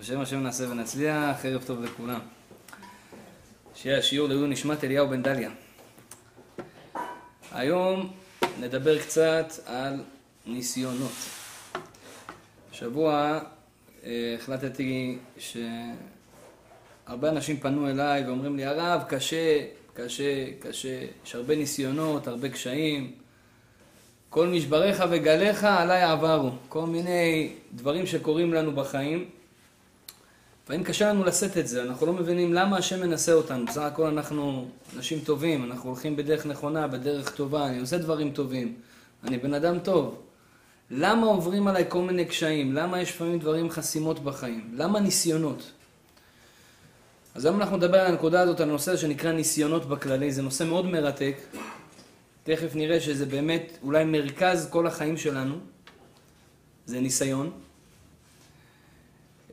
בשם השם נעשה ונצליח, ערב טוב לכולם. שיהיה השיעור לעילוי נשמת אליהו בן דליה. היום נדבר קצת על ניסיונות. השבוע אה, החלטתי שהרבה אנשים פנו אליי ואומרים לי, הרב, קשה, קשה, קשה, יש הרבה ניסיונות, הרבה קשיים. כל משבריך וגליך עליי עברו. כל מיני דברים שקורים לנו בחיים. לפעמים קשה לנו לשאת את זה, אנחנו לא מבינים למה השם מנסה אותנו. בסך הכל אנחנו אנשים טובים, אנחנו הולכים בדרך נכונה, בדרך טובה, אני עושה דברים טובים, אני בן אדם טוב. למה עוברים עליי כל מיני קשיים? למה יש לפעמים דברים חסימות בחיים? למה ניסיונות? אז היום אנחנו נדבר על הנקודה הזאת, על הנושא שנקרא ניסיונות בכללי, זה נושא מאוד מרתק. תכף נראה שזה באמת אולי מרכז כל החיים שלנו, זה ניסיון.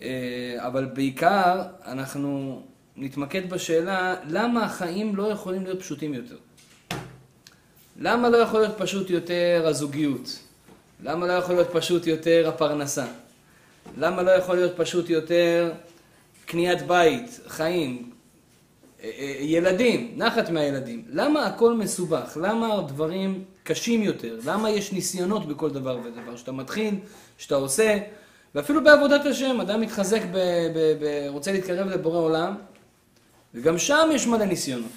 אה, אבל בעיקר אנחנו נתמקד בשאלה למה החיים לא יכולים להיות פשוטים יותר. למה לא יכול להיות פשוט יותר הזוגיות? למה לא יכול להיות פשוט יותר הפרנסה? למה לא יכול להיות פשוט יותר קניית בית, חיים, אה, אה, ילדים, נחת מהילדים. למה הכל מסובך? למה דברים קשים יותר? למה יש ניסיונות בכל דבר ודבר? שאתה מתחיל, שאתה עושה, ואפילו בעבודת השם, אדם מתחזק, ב, ב, ב, רוצה להתקרב לבורא עולם, וגם שם יש מלא ניסיונות.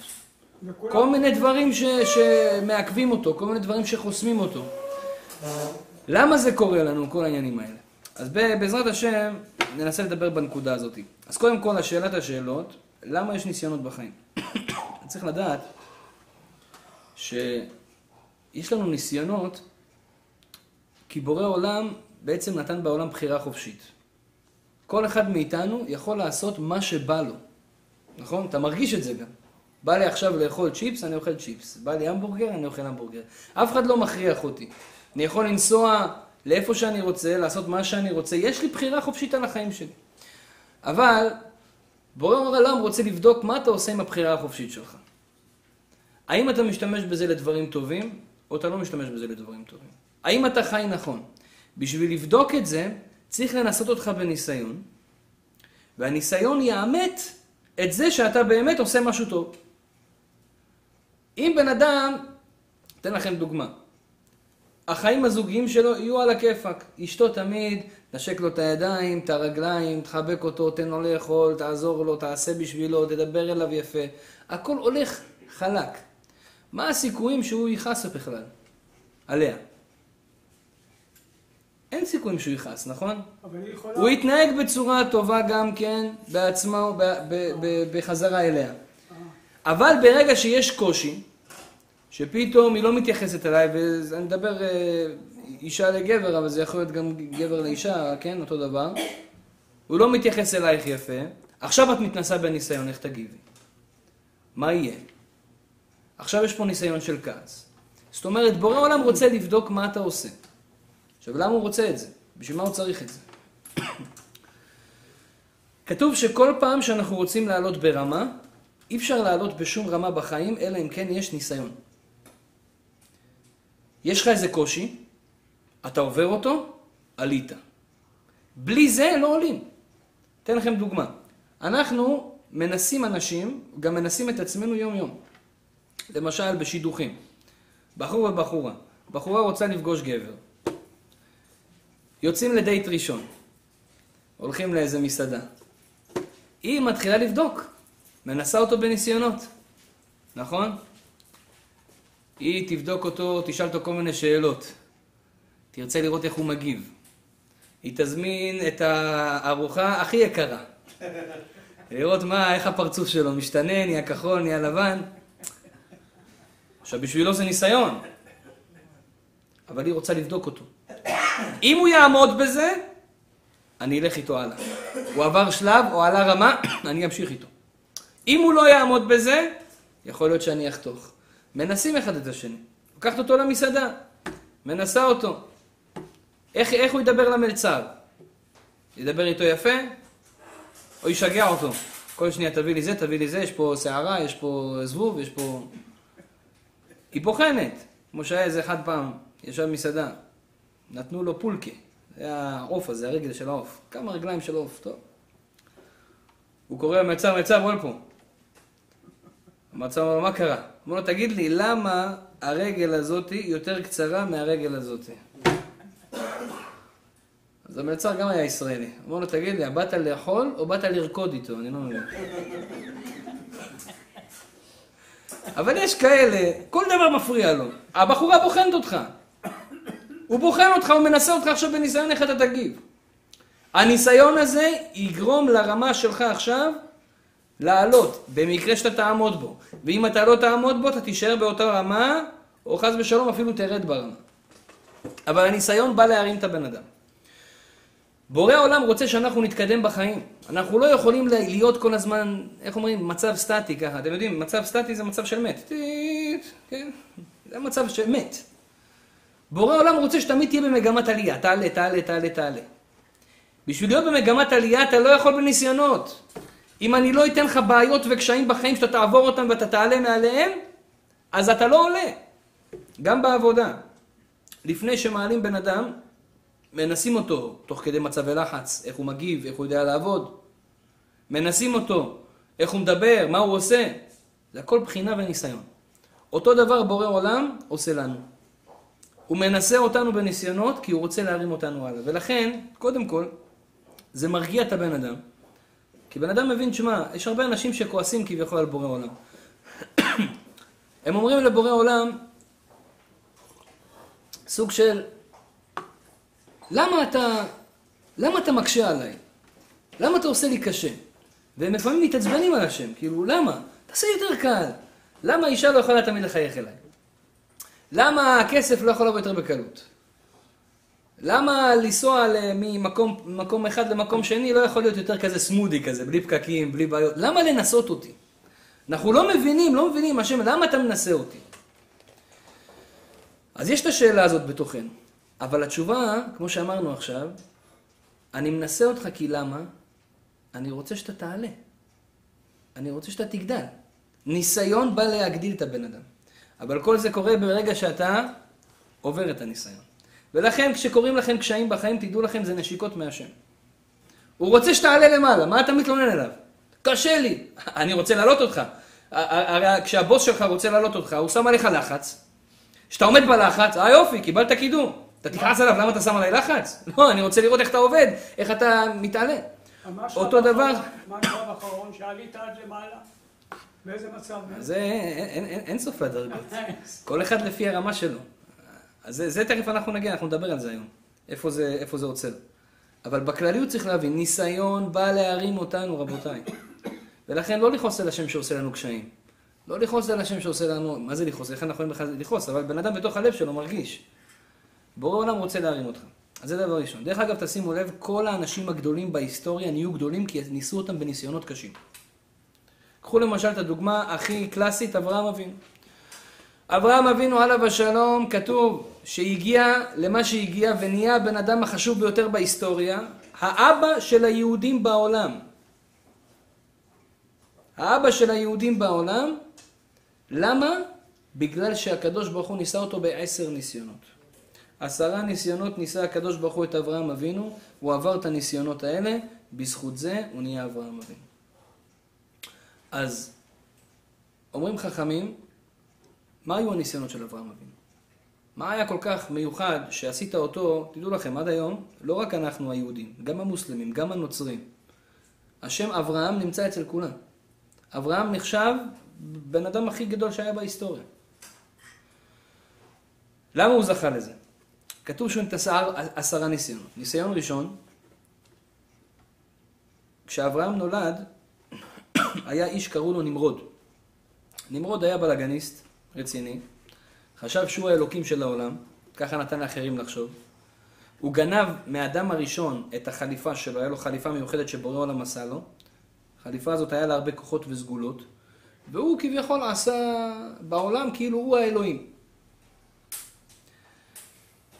כל מיני דברים ש, שמעכבים אותו, כל מיני דברים שחוסמים אותו. למה זה קורה לנו, כל העניינים האלה? אז בעזרת השם, ננסה לדבר בנקודה הזאת. אז קודם כל, השאלת השאלות, למה יש ניסיונות בחיים? צריך לדעת שיש לנו ניסיונות כי בורא עולם בעצם נתן בעולם בחירה חופשית. כל אחד מאיתנו יכול לעשות מה שבא לו, נכון? אתה מרגיש את זה גם. בא לי עכשיו לאכול צ'יפס, אני אוכל צ'יפס. בא לי המבורגר, אני אוכל המבורגר. אף אחד לא מכריח אותי. אני יכול לנסוע לאיפה שאני רוצה, לעשות מה שאני רוצה. יש לי בחירה חופשית על החיים שלי. אבל בורא עולם רוצה לבדוק מה אתה עושה עם הבחירה החופשית שלך. האם אתה משתמש בזה לדברים טובים, או אתה לא משתמש בזה לדברים טובים. האם אתה חי נכון? בשביל לבדוק את זה, צריך לנסות אותך בניסיון, והניסיון יאמת את זה שאתה באמת עושה משהו טוב. אם בן אדם, אתן לכם דוגמה, החיים הזוגיים שלו יהיו על הכיפאק. אשתו תמיד, נשק לו את הידיים, את הרגליים, תחבק אותו, תן לו לאכול, תעזור לו, תעשה בשבילו, תדבר אליו יפה. הכל הולך חלק. מה הסיכויים שהוא יכעס בכלל? עליה. אין סיכויים שהוא יכעס, נכון? הוא יתנהג בצורה טובה גם כן בעצמו, בחזרה אליה. אה. אבל ברגע שיש קושי, שפתאום היא לא מתייחסת אליי, ואני מדבר אה, אישה לגבר, אבל זה יכול להיות גם גבר לאישה, כן? אותו דבר. הוא לא מתייחס אלייך יפה, עכשיו את מתנסה בניסיון, איך תגיבי? מה יהיה? עכשיו יש פה ניסיון של כעס. זאת אומרת, בורא עולם רוצה לבדוק מה אתה עושה. עכשיו, למה הוא רוצה את זה? בשביל מה הוא צריך את זה? כתוב שכל פעם שאנחנו רוצים לעלות ברמה, אי אפשר לעלות בשום רמה בחיים, אלא אם כן יש ניסיון. יש לך איזה קושי, אתה עובר אותו, עלית. בלי זה לא עולים. אתן לכם דוגמה. אנחנו מנסים אנשים, גם מנסים את עצמנו יום-יום. למשל בשידוכים. בחור ובחורה. בחורה רוצה לפגוש גבר. יוצאים לדייט ראשון. הולכים לאיזה מסעדה. היא מתחילה לבדוק. מנסה אותו בניסיונות. נכון? היא תבדוק אותו, תשאל אותו כל מיני שאלות. תרצה לראות איך הוא מגיב. היא תזמין את הארוחה הכי יקרה. לראות מה, איך הפרצוף שלו משתנה, נהיה כחול, נהיה לבן. עכשיו, בשבילו זה ניסיון. אבל היא רוצה לבדוק אותו. אם הוא יעמוד בזה, אני אלך איתו הלאה. הוא עבר שלב או עלה רמה, אני אמשיך איתו. אם הוא לא יעמוד בזה, יכול להיות שאני אחתוך. מנסים אחד את השני. לוקחת אותו למסעדה, מנסה אותו. איך, איך הוא ידבר למלצר? ידבר איתו יפה? או ישגע אותו? כל שנייה תביא לי זה, תביא לי זה, יש פה שערה, יש פה זבוב, יש פה... היא בוחנת. כמו שהיה איזה אחד פעם, ישב במסעדה, נתנו לו פולקה. זה העוף הזה, הרגל של העוף. כמה רגליים של עוף, טוב. הוא קורא למלצר, מלצר, בוא לפה. המלצר אומר לו, מה קרה? אומר לו, תגיד לי, למה הרגל הזאת יותר קצרה מהרגל הזאת? אז המלצר גם היה ישראלי. אמר לו, תגיד לי, באת לאכול או באת לרקוד איתו? אני לא מבין. אבל יש כאלה, כל דבר מפריע לו. הבחורה בוחנת אותך. הוא בוחן אותך, הוא מנסה אותך עכשיו בניסיון איך אתה תגיב. הניסיון הזה יגרום לרמה שלך עכשיו לעלות, במקרה שאתה תעמוד בו. ואם אתה לא תעמוד בו, אתה תישאר באותה רמה, או חס ושלום אפילו תרד ברמה. אבל הניסיון בא להרים את הבן אדם. בורא העולם רוצה שאנחנו נתקדם בחיים. אנחנו לא יכולים להיות כל הזמן, איך אומרים, מצב סטטי ככה. אתם יודעים, מצב סטטי זה מצב של מת. כן? זה מצב של מת. בורא העולם רוצה שתמיד תהיה במגמת עלייה. תעלה, תעלה, תעלה, תעלה. בשביל להיות במגמת עלייה אתה לא יכול בניסיונות. אם אני לא אתן לך בעיות וקשיים בחיים שאתה תעבור אותם ואתה תעלה מעליהם, אז אתה לא עולה. גם בעבודה. לפני שמעלים בן אדם, מנסים אותו תוך כדי מצבי לחץ, איך הוא מגיב, איך הוא יודע לעבוד. מנסים אותו, איך הוא מדבר, מה הוא עושה. זה הכל בחינה וניסיון. אותו דבר בורא עולם עושה לנו. הוא מנסה אותנו בניסיונות כי הוא רוצה להרים אותנו הלאה. ולכן, קודם כל, זה מרגיע את הבן אדם. כי בן אדם מבין, שמע, יש הרבה אנשים שכועסים כביכול על בורא עולם. הם אומרים לבורא עולם, סוג של, למה אתה, למה אתה מקשה עליי? למה אתה עושה לי קשה? והם לפעמים מתעצבנים על השם, כאילו, למה? תעשה יותר קל. למה אישה לא יכולה תמיד לחייך אליי? למה הכסף לא יכול לבוא יותר בקלות? למה לנסוע ממקום אחד למקום שני לא יכול להיות יותר כזה סמודי כזה, בלי פקקים, בלי בעיות? למה לנסות אותי? אנחנו לא מבינים, לא מבינים, השם, למה אתה מנסה אותי? אז יש את השאלה הזאת בתוכנו. אבל התשובה, כמו שאמרנו עכשיו, אני מנסה אותך כי למה? אני רוצה שאתה תעלה. אני רוצה שאתה תגדל. ניסיון בא להגדיל את הבן אדם. אבל כל זה קורה ברגע שאתה עובר את הניסיון. ולכן כשקורים לכם קשיים בחיים, תדעו לכם, זה נשיקות מהשם. הוא רוצה שתעלה למעלה, מה אתה מתלונן אליו? קשה לי, אני רוצה להעלות אותך. הרי כשהבוס שלך רוצה להעלות אותך, הוא שם עליך לחץ. כשאתה עומד בלחץ, אה יופי, קיבלת קידום. אתה תכעס עליו, למה אתה שם עליי לחץ? לא, אני רוצה לראות איך אתה עובד, איך אתה מתעלה. אותו דבר... מה השלב האחרון שעלית עד למעלה? באיזה מצב? זה אין סוף לדרגות. כל אחד לפי הרמה שלו. אז זה, זה תכף אנחנו נגיע, אנחנו נדבר על זה היום. איפה זה, איפה זה עוצר. אבל בכלליות צריך להבין, ניסיון בא להרים אותנו, רבותיי. ולכן לא לכעוס על השם שעושה לנו קשיים. לא לכעוס על השם שעושה לנו, מה זה לכעוס? איך אנחנו יכולים בכלל לכעוס? אבל בן אדם בתוך הלב שלו מרגיש. בורא עולם רוצה להרים אותך. אז זה דבר ראשון. דרך אגב, תשימו לב, כל האנשים הגדולים בהיסטוריה נהיו גדולים כי ניסו אותם בניסיונות קשים. קחו למשל את הדוגמה הכי קלאסית, אברהם אבינו. אברהם אבינו עליו השלום, כתוב שהגיע למה שהגיע ונהיה הבן אדם החשוב ביותר בהיסטוריה, האבא של היהודים בעולם. האבא של היהודים בעולם, למה? בגלל שהקדוש ברוך הוא ניסה אותו בעשר ניסיונות. עשרה ניסיונות ניסה הקדוש ברוך הוא את אברהם אבינו, הוא עבר את הניסיונות האלה, בזכות זה הוא נהיה אברהם אבינו. אז אומרים חכמים, מה היו הניסיונות של אברהם אבינו? מה היה כל כך מיוחד שעשית אותו, תדעו לכם, עד היום, לא רק אנחנו היהודים, גם המוסלמים, גם הנוצרים. השם אברהם נמצא אצל כולם. אברהם נחשב בן אדם הכי גדול שהיה בהיסטוריה. למה הוא זכה לזה? כתוב שהוא נתעשה עשרה ניסיונות. ניסיון ראשון, כשאברהם נולד, היה איש קראו לו נמרוד. נמרוד היה בלאגניסט, רציני, חשב שהוא האלוקים של העולם, ככה נתן לאחרים לחשוב. הוא גנב מהאדם הראשון את החליפה שלו, היה לו חליפה מיוחדת שבורא עולם עשה לו. החליפה הזאת היה לה הרבה כוחות וסגולות, והוא כביכול עשה בעולם כאילו הוא האלוהים.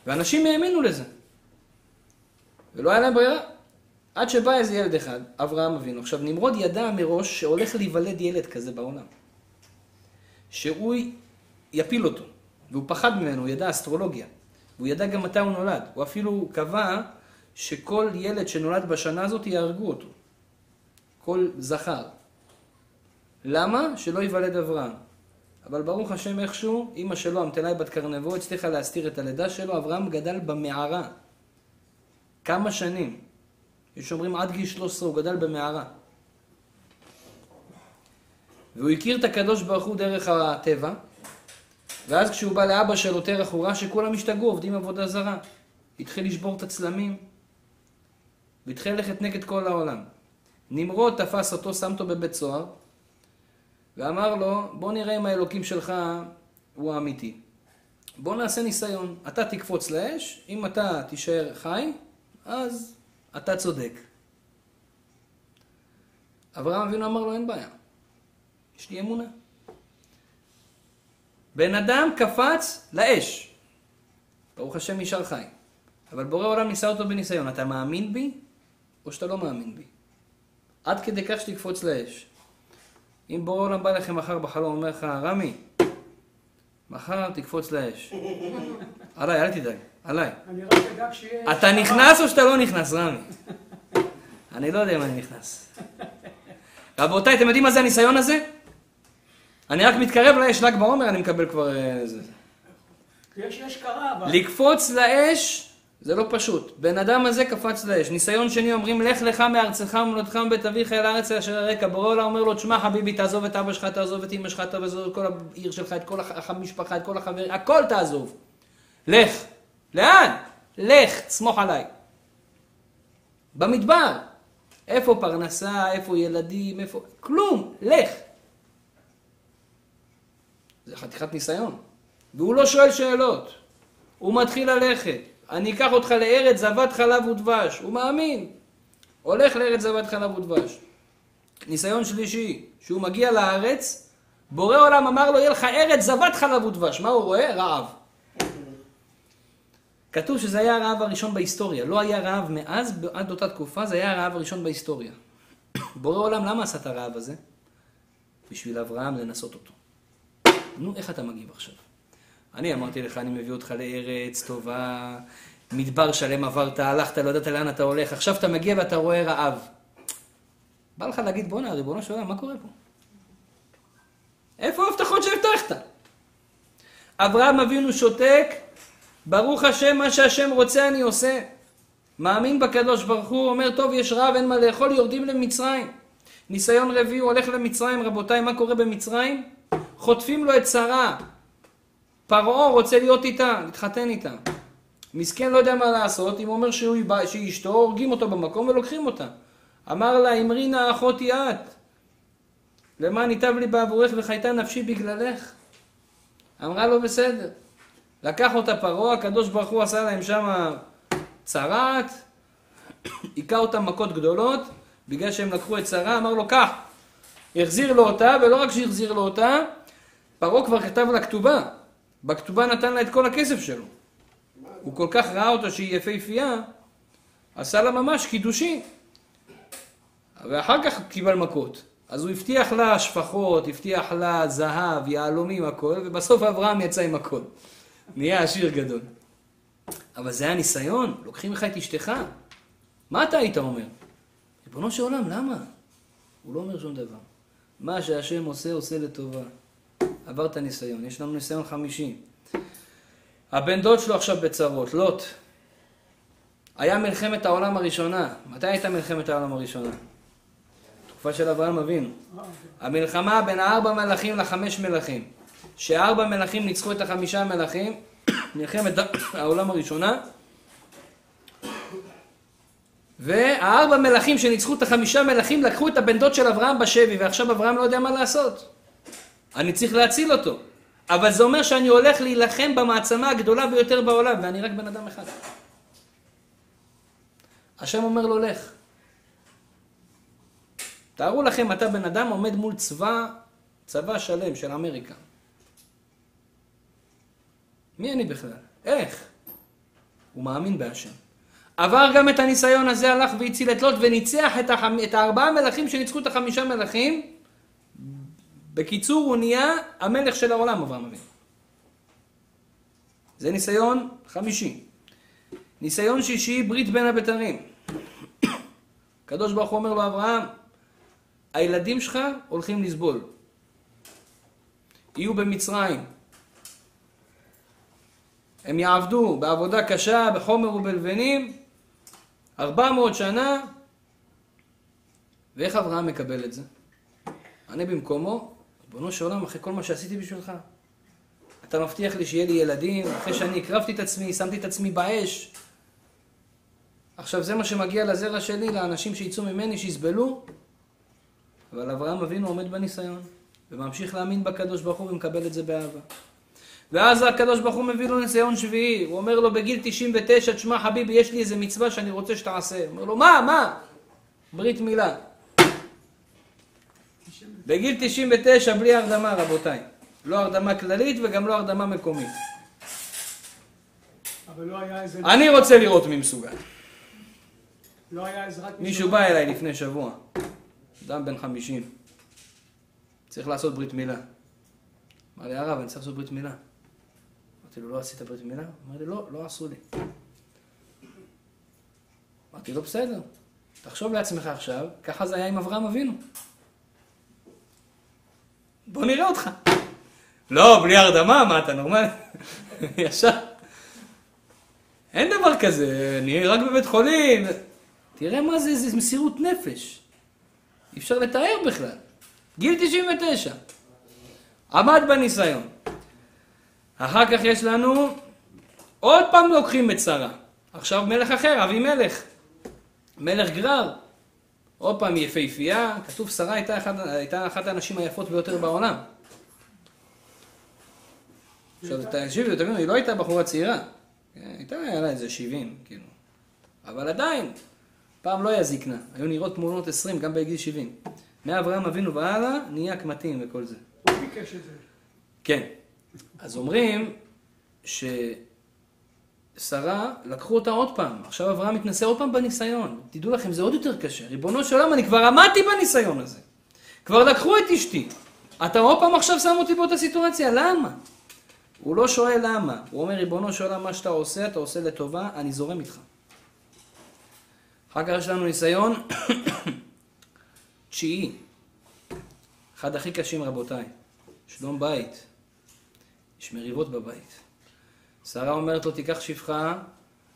ואנשים האמינו לזה. ולא היה להם ברירה. עד שבא איזה ילד אחד, אברהם אבינו. עכשיו, נמרוד ידע מראש שהולך להיוולד ילד כזה בעולם. שהוא יפיל אותו. והוא פחד ממנו, הוא ידע אסטרולוגיה. הוא ידע גם מתי הוא נולד. הוא אפילו קבע שכל ילד שנולד בשנה הזאת יהרגו אותו. כל זכר. למה? שלא ייוולד אברהם. אבל ברוך השם איכשהו, אימא שלו, אמתלאי בת קרנבו, הצליחה להסתיר את הלידה שלו, אברהם גדל במערה. כמה שנים. יש אומרים עד גיל 13 הוא גדל במערה. והוא הכיר את הקדוש ברוך הוא דרך הטבע, ואז כשהוא בא לאבא שלו תרח הוא ראה שכולם השתגעו, עובדים עבודה זרה. התחיל לשבור את הצלמים, והתחיל ללכת נגד כל העולם. נמרוד תפס אותו, שם אותו בבית סוהר, ואמר לו, בוא נראה אם האלוקים שלך הוא האמיתי. בוא נעשה ניסיון. אתה תקפוץ לאש, אם אתה תישאר חי, אז אתה צודק. אברהם אבינו אמר לו, אין בעיה. יש לי אמונה. בן אדם קפץ לאש. ברוך השם נשאר חי. אבל בורא עולם ניסה אותו בניסיון. אתה מאמין בי, או שאתה לא מאמין בי? עד כדי כך שתקפוץ לאש. אם בורא עולם בא לכם מחר בחלום, אומר לך, רמי, מחר תקפוץ לאש. עליי, אל תדאג, עליי. אני רק אדאג שיהיה... אתה נכנס או שאתה לא נכנס, רמי? אני לא יודע אם אני נכנס. רבותיי, אתם יודעים מה זה הניסיון הזה? אני רק מתקרב לאש, ל"ג בעומר, אני מקבל כבר... אה, זה. יש אש קרה, אבל... לקפוץ לאש זה לא פשוט. בן אדם הזה קפץ לאש. ניסיון שני אומרים, לך לך מארצך ומולדתך מבית אביך אל הארץ אשר הרקע. בורא עולם אומר לו, תשמע חביבי, תעזוב את אבא שלך, תעזוב את אמא שלך, תעזוב את כל העיר שלך, את כל המשפחה, את כל החברים, הכל תעזוב. לך. לאן? לך, סמוך עליי. במדבר. איפה פרנסה, איפה ילדים, איפה... כלום, לך. זה חתיכת ניסיון. והוא לא שואל שאלות. הוא מתחיל ללכת. אני אקח אותך לארץ זבת חלב ודבש. הוא מאמין. הולך לארץ זבת חלב ודבש. ניסיון שלישי, שהוא מגיע לארץ, בורא עולם אמר לו, יהיה לך ארץ זבת חלב ודבש. מה הוא רואה? רעב. כתוב שזה היה הרעב הראשון בהיסטוריה. לא היה רעב מאז, עד אותה תקופה, זה היה הרעב הראשון בהיסטוריה. בורא עולם, למה עשה את הרעב הזה? בשביל אברהם לנסות אותו. נו, איך אתה מגיב עכשיו? אני אמרתי לך, אני מביא אותך לארץ טובה, מדבר שלם עברת, הלכת, לא ידעת לאן אתה הולך, עכשיו אתה מגיע ואתה רואה רעב. בא לך להגיד, בואנה, ריבונו של עולם, מה קורה פה? איפה ההבטחות שהבטחת? אברהם אבינו שותק, ברוך השם, מה שהשם רוצה אני עושה. מאמין בקדוש ברוך הוא, אומר, טוב, יש רעב, אין מה לאכול, יורדים למצרים. ניסיון רביעי, הוא הולך למצרים, רבותיי, מה קורה במצרים? חוטפים לו את שרה. פרעה רוצה להיות איתה, להתחתן איתה. מסכן לא יודע מה לעשות, אם אומר שהיא אשתו, הורגים אותו במקום ולוקחים אותה. אמר לה, אמרי נא אחותי את, למען ייטב לי בעבורך וחייתה נפשי בגללך. אמרה לו, בסדר. לקח אותה פרעה, הקדוש ברוך הוא עשה להם שם צרעת, היכה אותם מכות גדולות, בגלל שהם לקחו את שרה, אמר לו, קח. החזיר לו אותה, ולא רק שהחזיר לו אותה, פרעה כבר כתב לה כתובה. בכתובה נתן לה את כל הכסף שלו. הוא כל כך ראה אותה שהיא יפהפייה, עשה לה ממש קידושין. ואחר כך קיבל מכות. אז הוא הבטיח לה שפחות, הבטיח לה זהב, יהלומים, הכל, ובסוף אברהם יצא עם הכל. נהיה עשיר גדול. אבל זה היה ניסיון, לוקחים לך את אשתך. מה אתה היית אומר? ריבונו של עולם, למה? הוא לא אומר שום דבר. מה שהשם עושה, עושה לטובה. עברת ניסיון, יש לנו ניסיון חמישי. הבן דוד שלו עכשיו בצרות, לוט. היה מלחמת העולם הראשונה. מתי הייתה מלחמת העולם הראשונה? תקופה של אברהם אבינו. המלחמה בין הארבע מלכים לחמש מלכים. שארבע מלכים ניצחו את החמישה מלכים, מלחמת העולם הראשונה. והארבע מלכים שניצחו את החמישה מלכים לקחו את הבן דוד של אברהם בשבי, ועכשיו אברהם לא יודע מה לעשות. אני צריך להציל אותו. אבל זה אומר שאני הולך להילחם במעצמה הגדולה ביותר בעולם, ואני רק בן אדם אחד. השם אומר לו, לך. תארו לכם, אתה בן אדם עומד מול צבא, צבא שלם של אמריקה. מי אני בכלל? איך? הוא מאמין בהשם. עבר גם את הניסיון הזה, הלך והציל את לוט וניצח את, החמ... את הארבעה מלכים שניצחו את החמישה מלכים. בקיצור, הוא נהיה המלך של העולם, אברהם אבינו. זה ניסיון חמישי. ניסיון שישי, ברית בין הבתרים. הקדוש ברוך הוא אומר לו, אברהם, הילדים שלך הולכים לסבול. יהיו במצרים. הם יעבדו בעבודה קשה, בחומר ובלבנים, 400 שנה, ואיך אברהם מקבל את זה? אני במקומו, ריבונו של עולם, אחרי כל מה שעשיתי בשבילך, אתה מבטיח לי שיהיה לי ילדים, אחרי שאני הקרבתי את עצמי, שמתי את עצמי באש. עכשיו זה מה שמגיע לזרע שלי, לאנשים שיצאו ממני, שיסבלו. אבל אברהם אבינו עומד בניסיון, וממשיך להאמין בקדוש ברוך הוא ומקבל את זה באהבה. ואז הקדוש ברוך הוא מביא לו ניסיון שביעי, הוא אומר לו בגיל 99, תשמע חביבי, יש לי איזה מצווה שאני רוצה שתעשה. הוא אומר לו, מה, מה? ברית מילה. בגיל 99 בלי הרדמה, רבותיי. לא הרדמה כללית וגם לא הרדמה מקומית. אבל לא איזה... אני רוצה לראות מי מסוגל. לא מישהו בא אליי לפני שבוע, אדם בן 50, צריך לעשות ברית מילה. אמר לי, הרב, אני צריך לעשות ברית מילה. אמרתי לו, לא עשית ברית מילה? אמר לי, לא, לא עשו לי. אמרתי לו, בסדר, תחשוב לעצמך עכשיו, ככה זה היה עם אברהם אבינו. בוא נראה אותך. לא, בלי הרדמה, מה אתה נורמלי? ישר. אין דבר כזה, אני רק בבית חולים. תראה מה זה, זה מסירות נפש. אי אפשר לתאר בכלל. גיל 99. עמד בניסיון. אחר כך יש לנו, עוד פעם לוקחים את שרה. עכשיו מלך אחר, אבי מלך. מלך גרר. עוד פעם יפהפייה, כתוב שרה הייתה, אחד, הייתה אחת הנשים היפות ביותר בעולם. עכשיו תקשיבי, תבינו, היא לא הייתה בחורה צעירה. כן, הייתה, היה לה איזה 70, כאילו. אבל עדיין, פעם לא היה זקנה. היו נראות תמונות 20, גם בגיל 70. מאברהם אבינו והלאה, נהיה קמטים וכל זה. הוא ביקש את זה. כן. אז אומרים ששרה, לקחו אותה עוד פעם. עכשיו אברהם מתנסה עוד פעם בניסיון. תדעו לכם, זה עוד יותר קשה. ריבונו של עולם, אני כבר עמדתי בניסיון הזה. כבר לקחו את אשתי. אתה עוד פעם עכשיו שם אותי באותה סיטואציה, למה? הוא לא שואל למה. הוא אומר, ריבונו של עולם, מה שאתה עושה, אתה עושה לטובה, אני זורם איתך. אחר כך יש לנו ניסיון תשיעי. אחד הכי קשים, רבותיי. שלום בית. יש מריבות בבית. שרה אומרת לו, תיקח שפחה,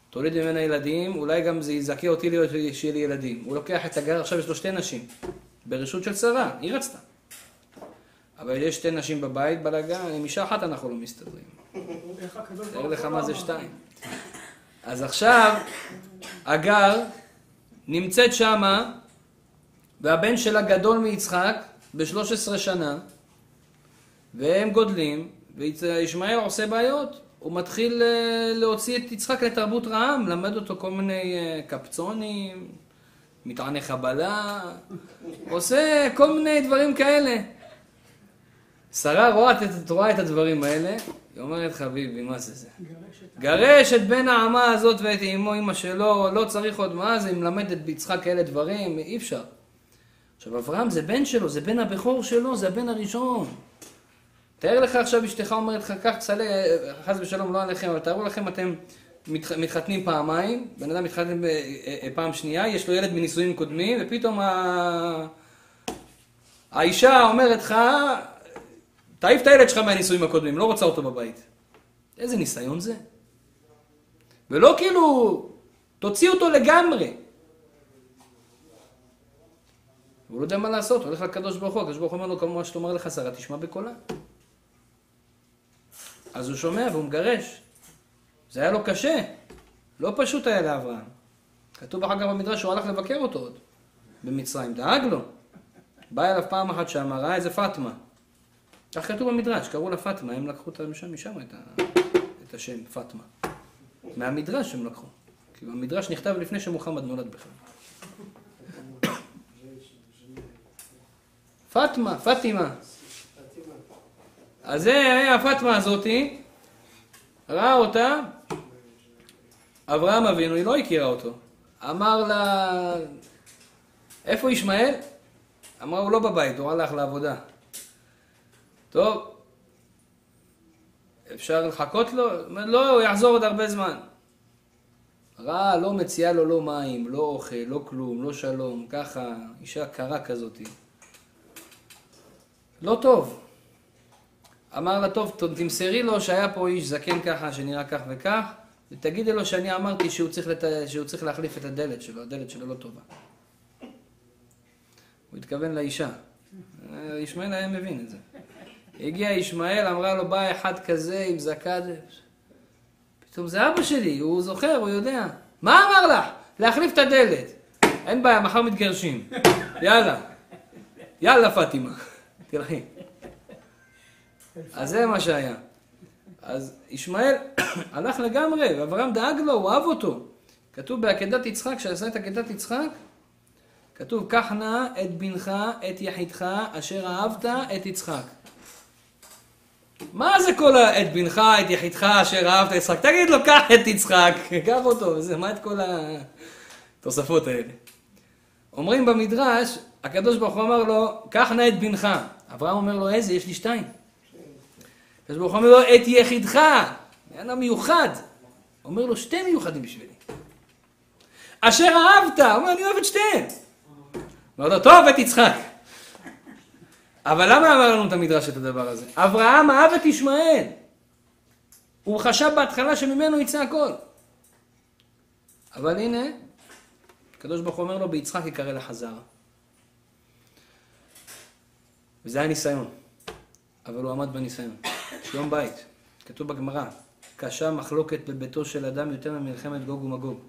תוליד ממנה ילדים, אולי גם זה יזכה אותי להיות שיהיה לי ילדים. הוא לוקח את הגר, עכשיו יש לו שתי נשים. ברשות של שרה, היא רצתה. אבל יש שתי נשים בבית, בלאגן, עם אישה אחת אנחנו לא מסתדרים. תאר לך מה זה. שתיים. אז עכשיו, הגר נמצאת שמה, והבן שלה גדול מיצחק ב-13 שנה, והם גודלים, וישמעאל עושה בעיות. הוא מתחיל אה, להוציא את יצחק לתרבות רעה, מלמד אותו כל מיני אה, קפצונים, מטעני חבלה, עושה כל מיני דברים כאלה. שרה רואה את, רואה את הדברים האלה, היא אומרת חביבי, מה זה זה? גרש את בן האמה הזאת ואת אמו אמא שלו, לא צריך עוד מה זה, היא מלמדת ביצחק כאלה דברים, אי אפשר. עכשיו אברהם זה בן שלו, זה בן הבכור שלו, זה הבן הראשון. תאר לך עכשיו אשתך אומרת לך, קח תסלק, חס ושלום לא עליכם, אבל תארו לכם אתם מתח, מתחתנים פעמיים, בן אדם מתחתן אה, אה, פעם שנייה, יש לו ילד מנישואים קודמים, ופתאום ה... האישה אומרת לך, תעיף את הילד שלך מהנישואים הקודמים, לא רוצה אותו בבית. איזה ניסיון זה? ולא כאילו, תוציא אותו לגמרי. הוא לא יודע מה לעשות, הוא הולך לקדוש ברוך הוא, הקדוש ברוך הוא אומר לו, כמו מה שתאמר לך שרה, תשמע בקולה. אז הוא שומע והוא מגרש. זה היה לו קשה, לא פשוט היה לאברהם. כתוב אחר כך במדרש שהוא הלך לבקר אותו עוד, במצרים, דאג לו. בא אליו פעם אחת שם, ראה איזה פאטמה. כך כתוב במדרש, קראו לה פאטמה, הם לקחו אותה משם, משם את, ה... את השם פאטמה. מהמדרש הם לקחו. כי המדרש נכתב לפני שמוחמד נולד בכלל. פאטמה, פאטימה. אז זה היה הפאטמה הזאתי, ראה אותה, אברהם אבינו, היא לא הכירה אותו. אמר לה, איפה ישמעאל? אמרה, הוא לא בבית, הוא הלך לעבודה. טוב, אפשר לחכות לו? לא, הוא יחזור עוד הרבה זמן. רע, לא מציעה לו לא מים, לא אוכל, לא כלום, לא שלום, ככה, אישה קרה כזאתי. לא טוב. אמר לה, טוב, תמסרי לו שהיה פה איש זקן ככה, שנראה כך וכך, ותגידי לו שאני אמרתי שהוא צריך, לת... שהוא צריך להחליף את הדלת שלו, הדלת שלו לא טובה. הוא התכוון לאישה. ישמעאל היה מבין את זה. הגיע ישמעאל, אמרה לו, בא אחד כזה עם זקד. פתאום זה אבא שלי, הוא זוכר, הוא יודע. מה אמר לך? להחליף את הדלת. אין בעיה, מחר מתגרשים. יאללה. יאללה, פאטימה. תלכי. אז זה מה שהיה. אז ישמעאל הלך לגמרי, ואברהם דאג לו, הוא אהב אותו. כתוב בעקדת יצחק, כשעשה את עקדת יצחק, כתוב, קח נא את בנך, את יחידך, אשר אהבת את יצחק. מה זה כל ה... את בנך, את יחידך, אשר אהבת את יצחק? תגיד לו, קח את יצחק, קח אותו, זה, מה את כל התוספות האלה? אומרים במדרש, הקדוש ברוך הוא אמר לו, קח נא את בנך. אברהם אומר לו, איזה? יש לי שתיים. הקדוש ברוך הוא אומר לו, את יחידך. היה לו מיוחד. אומר לו, שתי מיוחדים בשבילי. אשר אהבת, הוא אומר, אני אוהב את שתיהם. אומר לו, טוב, את יצחק. אבל למה אמר לנו את המדרש את הדבר הזה? אברהם אהב את ישמעאל. הוא חשב בהתחלה שממנו יצא הכל. אבל הנה, הקדוש ברוך הוא אומר לו, ביצחק יקרא לך זרע. וזה היה ניסיון. אבל הוא עמד בניסיון. שלום בית. כתוב בגמרא, קשה מחלוקת בביתו של אדם יותר ממלחמת גוג ומגוג.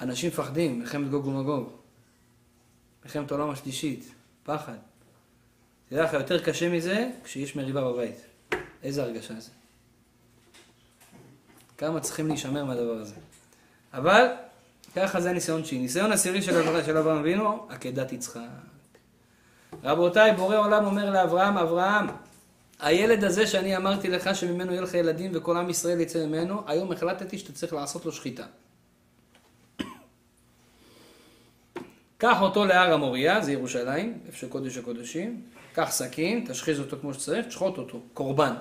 אנשים מפחדים, מלחמת גוג ומגוג. מלחמת העולם השלישית, פחד. תדע לך, יותר קשה מזה כשיש מריבה בבית. איזה הרגשה זה? כמה צריכים להישמר מהדבר הזה. אבל, ככה זה הניסיון שלי. ניסיון עשירי של אברהם אבינו, עקדת יצחק. רבותיי, בורא עולם אומר לאברהם, אברהם, הילד הזה שאני אמרתי לך שממנו יהיה לך ילדים וכל עם ישראל יצא ממנו, היום החלטתי שאתה צריך לעשות לו שחיטה. קח אותו להר המוריה, זה ירושלים, איפה שקודש הקודשים, קח סכין, תשחיז אותו כמו שצריך, תשחוט אותו, קורבן.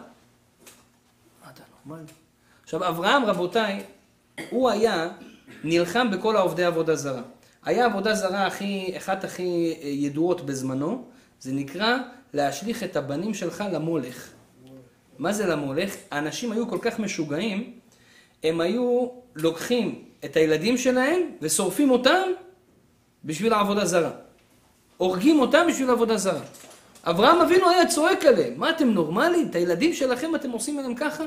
מה אתה נורמלי? עכשיו, אברהם, רבותיי, הוא היה נלחם בכל העובדי עבודה זרה. היה עבודה זרה הכי, אחת הכי אה, ידועות בזמנו, זה נקרא להשליך את הבנים שלך למולך. מה זה למולך? האנשים היו כל כך משוגעים, הם היו לוקחים את הילדים שלהם ושורפים אותם בשביל העבודה זרה. הורגים אותם בשביל עבודה זרה. אברהם אבינו היה צועק עליהם, מה אתם נורמלים? את הילדים שלכם אתם עושים עליהם ככה?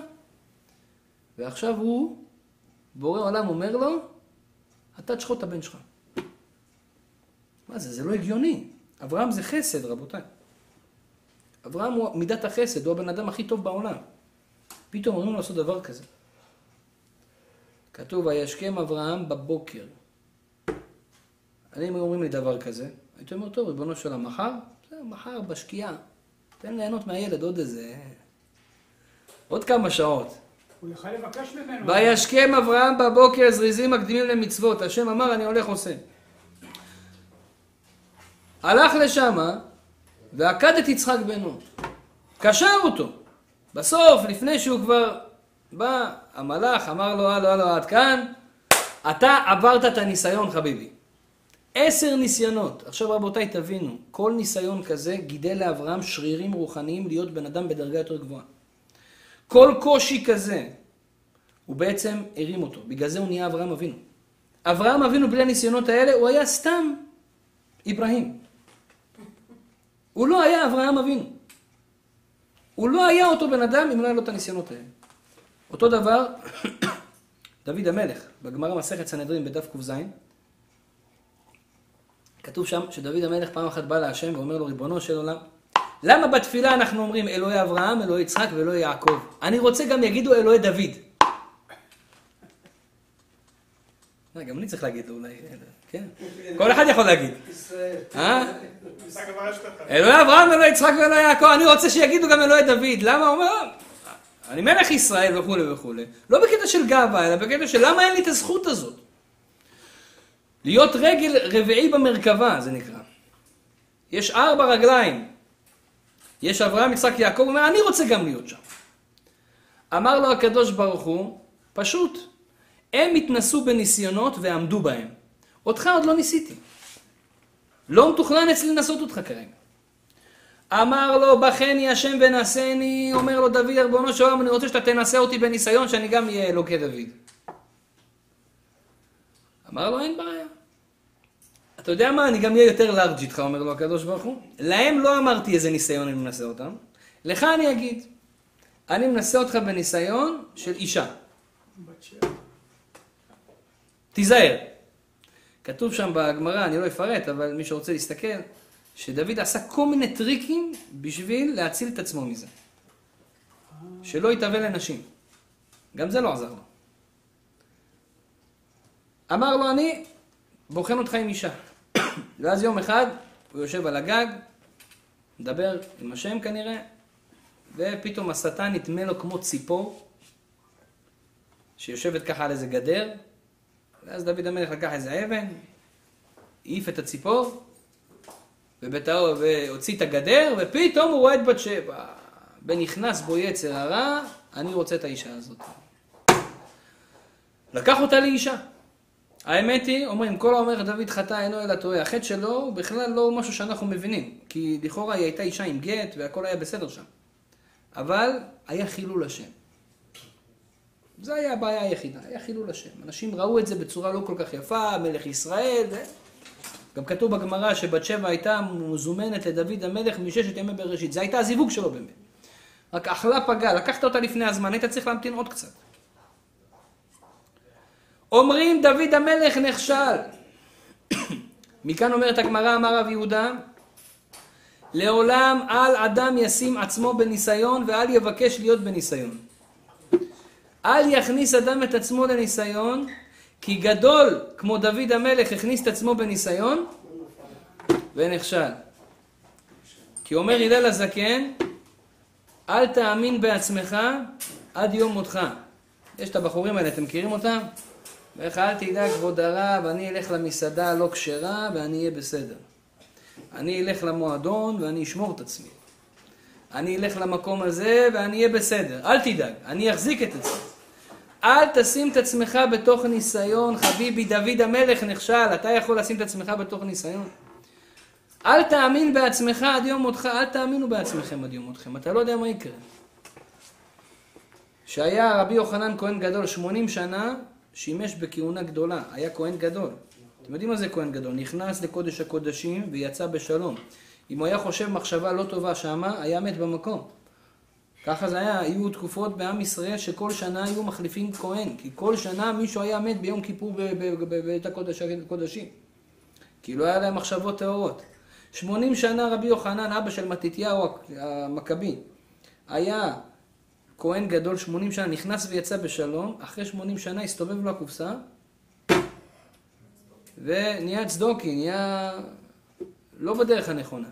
ועכשיו הוא, בורא עולם אומר לו, אתה תשחוט את הבן שלך. מה זה? זה לא הגיוני. אברהם זה חסד, רבותיי. אברהם הוא מידת החסד, הוא הבן אדם הכי טוב בעולם. פתאום אומרים לו לעשות דבר כזה. כתוב, וישכם אברהם בבוקר. אני, אם אומרים לי דבר כזה, הייתי אומר, טוב, ריבונו של המחר, מחר בשקיעה. תן ליהנות מהילד עוד איזה... עוד כמה שעות. הוא יכול לבקש ממנו. וישכם אברהם בבוקר זריזים מקדימים למצוות. השם אמר, אני הולך עושה. הלך לשמה ועקד את יצחק בנו. קשר אותו. בסוף, לפני שהוא כבר בא, המלאך אמר לו, הלו, הלו, עד כאן, אתה עברת את הניסיון, חביבי. עשר ניסיונות. עכשיו רבותיי, תבינו, כל ניסיון כזה גידל לאברהם שרירים רוחניים להיות בן אדם בדרגה יותר גבוהה. כל קושי כזה, הוא בעצם הרים אותו. בגלל זה הוא נהיה אברהם אבינו. אברהם אבינו בלי הניסיונות האלה, הוא היה סתם אברהים. הוא לא היה אברהם אבינו. הוא לא היה אותו בן אדם אם לא היה לו את הניסיונות האלה. אותו דבר, דוד המלך, בגמרא מסכת סנהדרין בדף ק"ז, כתוב שם שדוד המלך פעם אחת בא להשם ואומר לו, ריבונו של עולם, למה בתפילה אנחנו אומרים אלוהי אברהם, אלוהי יצחק ואלוהי יעקב? אני רוצה גם יגידו אלוהי דוד. אה, גם אני צריך להגיד אולי, כן? כל אחד יכול להגיד. אה? אלוהי אברהם, אלוהי יצחק ואלוהי יעקב, אני רוצה שיגידו גם אלוהי דוד. למה? הוא אומר, אני מלך ישראל וכולי וכולי. לא בקטע של גאווה, אלא בקטע של למה אין לי את הזכות הזאת. להיות רגל רביעי במרכבה, זה נקרא. יש ארבע רגליים. יש אברהם, יצחק, יעקב, הוא אומר, אני רוצה גם להיות שם. אמר לו הקדוש ברוך הוא, פשוט, הם התנסו בניסיונות ועמדו בהם. אותך עוד לא ניסיתי. לא מתוכנן אצלי לנסות אותך כרגע. אמר לו, בחני השם ונשני, אומר לו דוד, ריבונו של עולם, אני רוצה שאתה תנסה אותי בניסיון, שאני גם אהיה אלוקי דוד. אמר לו, אין בעיה. אתה יודע מה, אני גם אהיה יותר לארג' איתך, אומר לו הקדוש ברוך הוא. להם לא אמרתי איזה ניסיון אני מנסה אותם, לך אני אגיד. אני מנסה אותך בניסיון של אישה. בת שבע. תיזהר. כתוב שם בגמרא, אני לא אפרט, אבל מי שרוצה להסתכל, שדוד עשה כל מיני טריקים בשביל להציל את עצמו מזה. שלא יתהווה לנשים. גם זה לא עזר לו. אמר לו, אני בוחן אותך עם אישה. ואז יום אחד הוא יושב על הגג, מדבר עם השם כנראה, ופתאום השטן נדמה לו כמו ציפור, שיושבת ככה על איזה גדר, ואז דוד המלך לקח איזה אבן, העיף את הציפור, ובטאו, והוציא את הגדר, ופתאום הוא רואה את בת שבע. ונכנס בו יצר הרע, אני רוצה את האישה הזאת. לקח אותה לאישה. האמת היא, אומרים, כל האומר דוד חטא אינו אלא טועה. החטא שלו הוא בכלל לא משהו שאנחנו מבינים. כי לכאורה היא הייתה אישה עם גט והכל היה בסדר שם. אבל היה חילול השם. זו היה הבעיה היחידה, היה חילול השם. אנשים ראו את זה בצורה לא כל כך יפה, מלך ישראל, ו... גם כתוב בגמרא שבת שבע הייתה מזומנת לדוד המלך מששת ימי בראשית. זה הייתה הזיווג שלו באמת. רק אכלה פגה, לקחת אותה לפני הזמן, היית צריך להמתין עוד קצת. אומרים דוד המלך נכשל. מכאן אומרת הגמרא, אמר רב יהודה, לעולם אל אדם ישים עצמו בניסיון ואל יבקש להיות בניסיון. אל יכניס אדם את עצמו לניסיון, כי גדול כמו דוד המלך הכניס את עצמו בניסיון ונכשל. כי אומר הלל הזקן, אל תאמין בעצמך עד יום מותך. יש את הבחורים האלה, אתם מכירים אותם? ואיך אל תדאג כבוד הרב, אני אלך למסעדה הלא כשרה ואני אהיה בסדר. אני אלך למועדון ואני אשמור את עצמי. אני אלך למקום הזה ואני אהיה בסדר. אל תדאג, אני אחזיק את עצמי. אל תשים את עצמך בתוך ניסיון, חביבי, דוד המלך נכשל, אתה יכול לשים את עצמך בתוך ניסיון? אל תאמין בעצמך עד יום מותך, אל תאמינו בעצמכם עד יום מותכם, אתה לא יודע מה יקרה. שהיה רבי יוחנן כהן גדול 80 שנה, שימש בכהונה גדולה, היה כהן גדול. אתם יודעים מה זה כהן גדול? נכנס לקודש הקודשים ויצא בשלום. אם הוא היה חושב מחשבה לא טובה שמה, היה מת במקום. ככה זה היה, היו תקופות בעם ישראל שכל שנה היו מחליפים כהן, כי כל שנה מישהו היה מת ביום כיפור בבית הקודשים. כי לא היה להם מחשבות טהורות. 80 שנה רבי יוחנן, אבא של מתתיהו המכבי, היה כהן גדול 80 שנה, נכנס ויצא בשלום, אחרי 80 שנה הסתובב לו הקופסה, ונהיה צדוקי, נהיה לא בדרך הנכונה.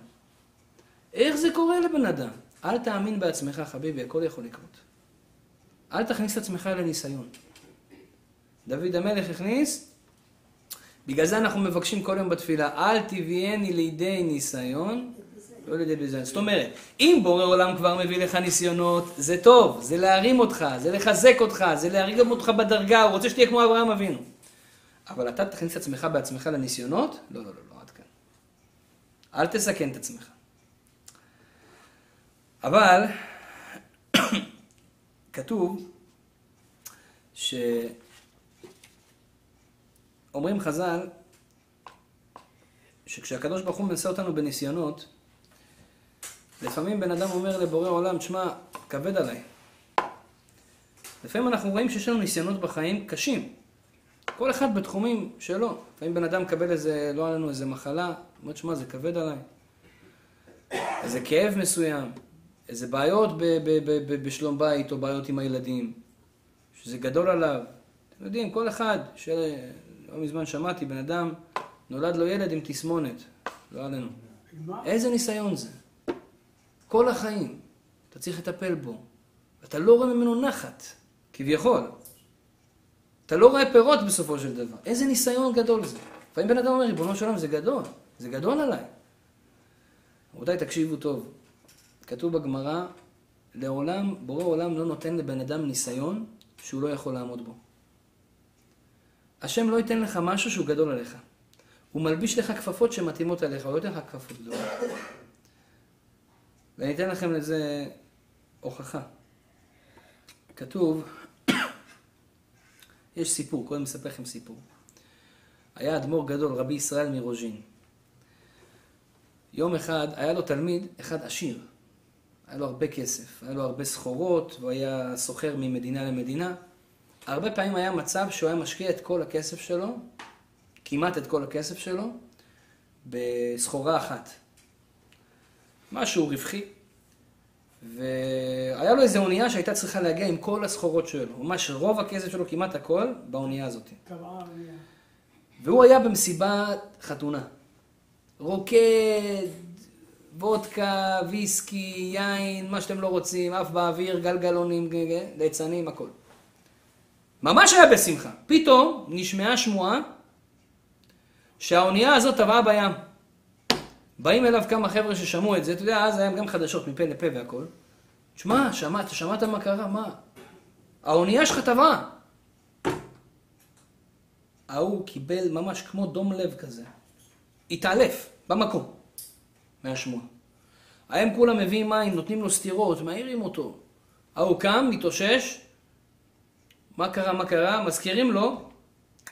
איך זה קורה לבן אדם? אל תאמין בעצמך, חביבי, הכל יכול לקרות. אל תכניס את עצמך לניסיון. דוד המלך הכניס, בגלל זה אנחנו מבקשים כל יום בתפילה, אל תביאני לידי ניסיון, לא לידי ביזיון. זאת אומרת, אם בורא עולם כבר מביא לך ניסיונות, זה טוב, זה להרים אותך, זה לחזק אותך, זה להרים אותך בדרגה, הוא רוצה שתהיה כמו אברהם אבינו. אבל אתה תכניס את עצמך בעצמך לניסיונות? לא, לא, לא, לא, עד כאן. אל תסכן את עצמך. אבל כתוב שאומרים חז"ל שכשהקדוש ברוך הוא מנסה אותנו בניסיונות, לפעמים בן אדם אומר לבורא עולם, תשמע, כבד עליי. לפעמים אנחנו רואים שיש לנו ניסיונות בחיים קשים. כל אחד בתחומים שלו. לפעמים בן אדם מקבל איזה, לא עלינו איזה מחלה, אומר, תשמע, זה כבד עליי. איזה כאב מסוים. איזה בעיות ב- ב- ב- ב- בשלום בית או בעיות עם הילדים, שזה גדול עליו. אתם יודעים, כל אחד, שלא מזמן שמעתי, בן אדם, נולד לו ילד עם תסמונת, לא עלינו. איזה ניסיון זה? כל החיים, אתה צריך לטפל בו. אתה לא רואה ממנו נחת, כביכול. אתה לא רואה פירות בסופו של דבר. איזה ניסיון גדול זה. לפעמים בן אדם אומר, ריבונו של עולם, זה גדול, זה גדול עליי. רבותיי, תקשיבו טוב. כתוב בגמרא, לעולם, בורא עולם לא נותן לבן אדם ניסיון שהוא לא יכול לעמוד בו. השם לא ייתן לך משהו שהוא גדול עליך. הוא מלביש לך כפפות שמתאימות עליך, הוא לא ייתן לך כפפות גדולות. ואני אתן לכם לזה הוכחה. כתוב, יש סיפור, קודם אספר לכם סיפור. היה אדמו"ר גדול, רבי ישראל מרוז'ין. יום אחד היה לו תלמיד אחד עשיר. היה לו הרבה כסף, היה לו הרבה סחורות, הוא היה סוחר ממדינה למדינה. הרבה פעמים היה מצב שהוא היה משקיע את כל הכסף שלו, כמעט את כל הכסף שלו, בסחורה אחת. משהו רווחי. והיה לו איזו אונייה שהייתה צריכה להגיע עם כל הסחורות שלו. ממש רוב הכסף שלו, כמעט הכל, באונייה הזאת. והוא היה במסיבת חתונה. רוקד, וודקה, ויסקי, יין, מה שאתם לא רוצים, עף באוויר, גלגלונים, ליצנים, הכל. ממש היה בשמחה. פתאום נשמעה שמועה שהאונייה הזאת טבעה בים. באים אליו כמה חבר'ה ששמעו את זה, אתה יודע, אז היה גם חדשות מפה לפה והכל. תשמע, שמעת, שמעת מה קרה? מה? האונייה שלך טבעה. ההוא קיבל ממש כמו דום לב כזה. התעלף, במקום, מהשמועה. הם כולם מביאים מים, נותנים לו סטירות, מעירים אותו. ההוא קם, מתאושש, מה קרה, מה קרה? מזכירים לו,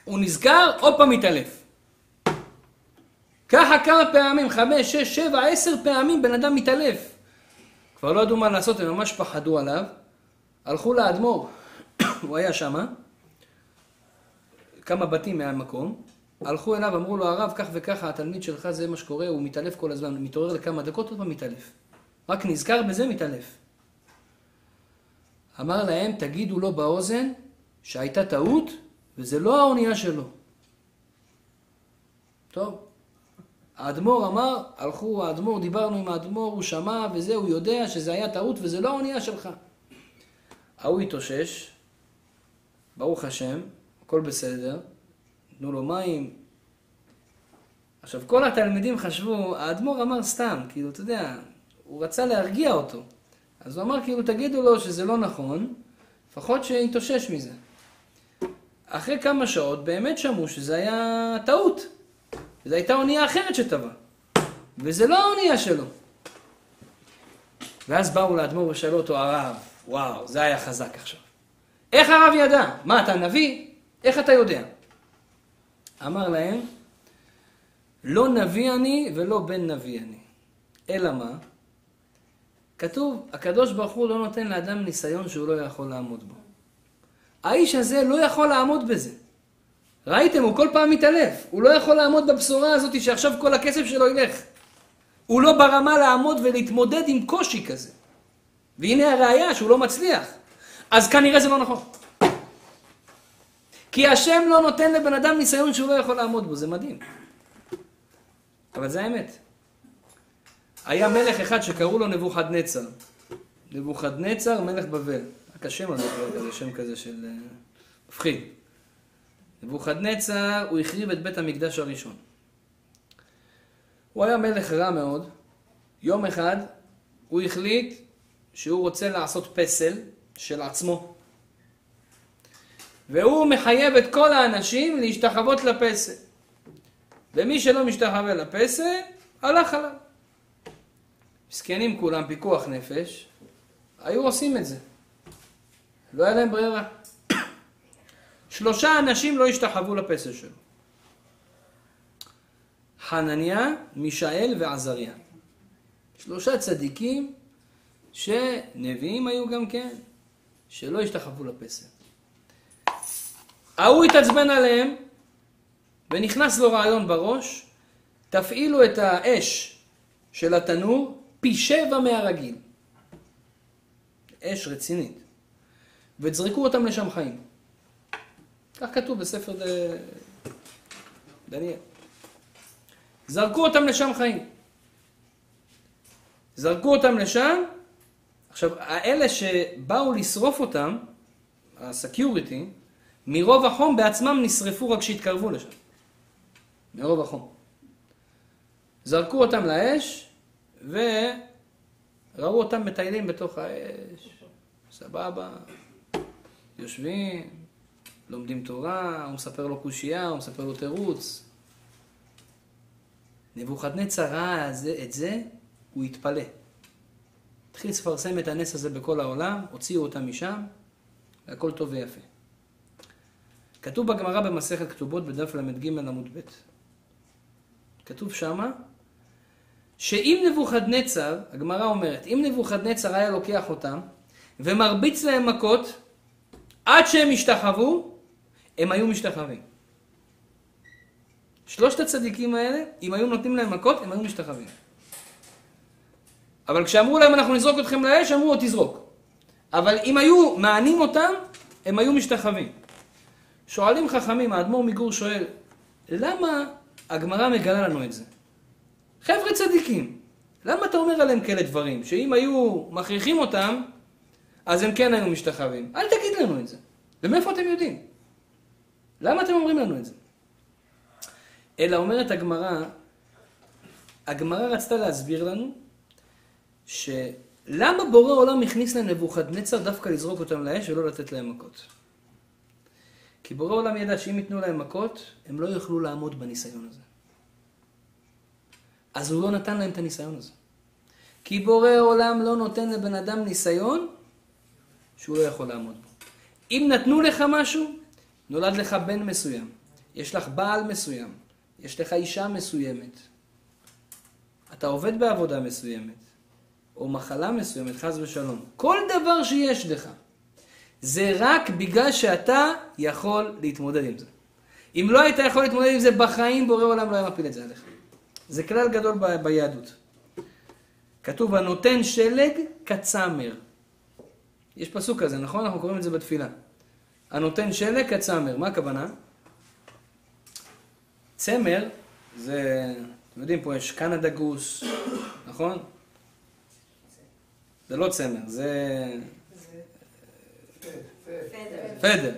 הוא נזכר, עוד פעם מתעלף. ככה כמה פעמים, חמש, שש, שבע, עשר פעמים בן אדם מתעלף. כבר לא ידעו מה לעשות, הם ממש פחדו עליו. הלכו לאדמו"ר, הוא היה שמה, כמה בתים מהמקום, הלכו אליו, אמרו לו, הרב, כך וככה, התלמיד שלך זה מה שקורה, הוא מתעלף כל הזמן, הוא מתעורר לכמה דקות, עוד פעם מתעלף. רק נזכר בזה, מתעלף. אמר להם, תגידו לו באוזן שהייתה טעות, וזה לא האונייה שלו. טוב. האדמו"ר אמר, הלכו, האדמו"ר, דיברנו עם האדמו"ר, הוא שמע וזה, הוא יודע שזה היה טעות וזה לא האונייה שלך. ההוא התאושש, ברוך השם, הכל בסדר, תנו לו מים. עכשיו, כל התלמידים חשבו, האדמו"ר אמר סתם, כאילו, אתה יודע, הוא רצה להרגיע אותו. אז הוא אמר, כאילו, תגידו לו שזה לא נכון, לפחות שיתאושש מזה. אחרי כמה שעות באמת שמעו שזה היה טעות. זו הייתה אונייה אחרת שטבעה. וזה לא האונייה שלו. ואז באו לאדמו"ר ושאלו אותו, הרב, וואו, זה היה חזק עכשיו. איך הרב ידע? מה, אתה נביא? איך אתה יודע? אמר להם, לא נביא אני ולא בן נביא אני. אלא מה? כתוב, הקדוש ברוך הוא לא נותן לאדם ניסיון שהוא לא יכול לעמוד בו. האיש הזה לא יכול לעמוד בזה. ראיתם, הוא כל פעם מתעלף. הוא לא יכול לעמוד בבשורה הזאת שעכשיו כל הכסף שלו ילך. הוא לא ברמה לעמוד ולהתמודד עם קושי כזה. והנה הראיה שהוא לא מצליח. אז כנראה זה לא נכון. כי השם לא נותן לבן אדם ניסיון שהוא לא יכול לעמוד בו, זה מדהים. אבל זה האמת. היה מלך אחד שקראו לו נבוכדנצר. נבוכדנצר, מלך בבל. רק השם הזה כבר כזה, שם כזה של... אה, מפחיד. נבוכדנצר, הוא החריב את בית המקדש הראשון. הוא היה מלך רע מאוד. יום אחד הוא החליט שהוא רוצה לעשות פסל של עצמו. והוא מחייב את כל האנשים להשתחוות לפסל. ומי שלא משתחווה לפסל, הלך עליו. מסכנים כולם, פיקוח נפש, היו עושים את זה. לא היה להם ברירה. שלושה אנשים לא השתחוו לפסל שלו. חנניה, מישאל ועזריה. שלושה צדיקים שנביאים היו גם כן, שלא השתחוו לפסל. ההוא התעצבן עליהם, ונכנס לו רעיון בראש, תפעילו את האש של התנור פי שבע מהרגיל. אש רצינית. ותזרקו אותם לשם חיים. כך כתוב בספר ד... דניאל. זרקו אותם לשם חיים. זרקו אותם לשם, עכשיו, האלה שבאו לשרוף אותם, הסקיוריטי, מרוב החום בעצמם נשרפו רק כשהתקרבו לשם. מרוב החום. זרקו אותם לאש, וראו אותם מטיילים בתוך האש. סבבה. יושבים, לומדים תורה, הוא מספר לו קושייה, הוא מספר לו תירוץ. נבוכדנצר ראה את זה, הוא התפלא. התחיל לפרסם את הנס הזה בכל העולם, הוציאו אותם משם, והכל טוב ויפה. כתוב בגמרא במסכת כתובות בדף ל"ג עמוד ב'. כתוב שמה, שאם נבוכדנצר, הגמרא אומרת, אם נבוכדנצר היה לוקח אותם ומרביץ להם מכות עד שהם השתחוו, הם היו משתחווים. שלושת הצדיקים האלה, אם היו נותנים להם מכות, הם היו משתחווים. אבל כשאמרו להם אנחנו נזרוק אתכם לאש, אמרו תזרוק. אבל אם היו מענים אותם, הם היו משתחווים. שואלים חכמים, האדמו"ר מגור שואל, למה הגמרא מגלה לנו את זה? חבר'ה צדיקים, למה אתה אומר עליהם כאלה דברים? שאם היו מכריחים אותם, אז הם כן היו משתחווים. אל תגיד לנו את זה. ומאיפה אתם יודעים? למה אתם אומרים לנו את זה? אלא אומרת הגמרא, הגמרא רצתה להסביר לנו שלמה בורא עולם הכניס להם נבוכדנצר דווקא לזרוק אותם לאש ולא לתת להם מכות? כי בורא עולם ידע שאם ייתנו להם מכות, הם לא יוכלו לעמוד בניסיון הזה. אז הוא לא נתן להם את הניסיון הזה. כי בורא עולם לא נותן לבן אדם ניסיון שהוא לא יכול לעמוד בו. אם נתנו לך משהו, נולד לך בן מסוים, יש לך בעל מסוים, יש לך אישה מסוימת, אתה עובד בעבודה מסוימת, או מחלה מסוימת, חס ושלום. כל דבר שיש לך, זה רק בגלל שאתה יכול להתמודד עם זה. אם לא היית יכול להתמודד עם זה בחיים, בורא עולם לא היה מפיל את זה עליך. זה כלל גדול ב- ביהדות. כתוב, הנותן שלג כצמר. יש פסוק כזה, נכון? אנחנו קוראים את זה בתפילה. הנותן שלג כצמר. מה הכוונה? צמר זה, אתם יודעים, פה יש קנדה גוס, נכון? זה לא צמר, זה פדר.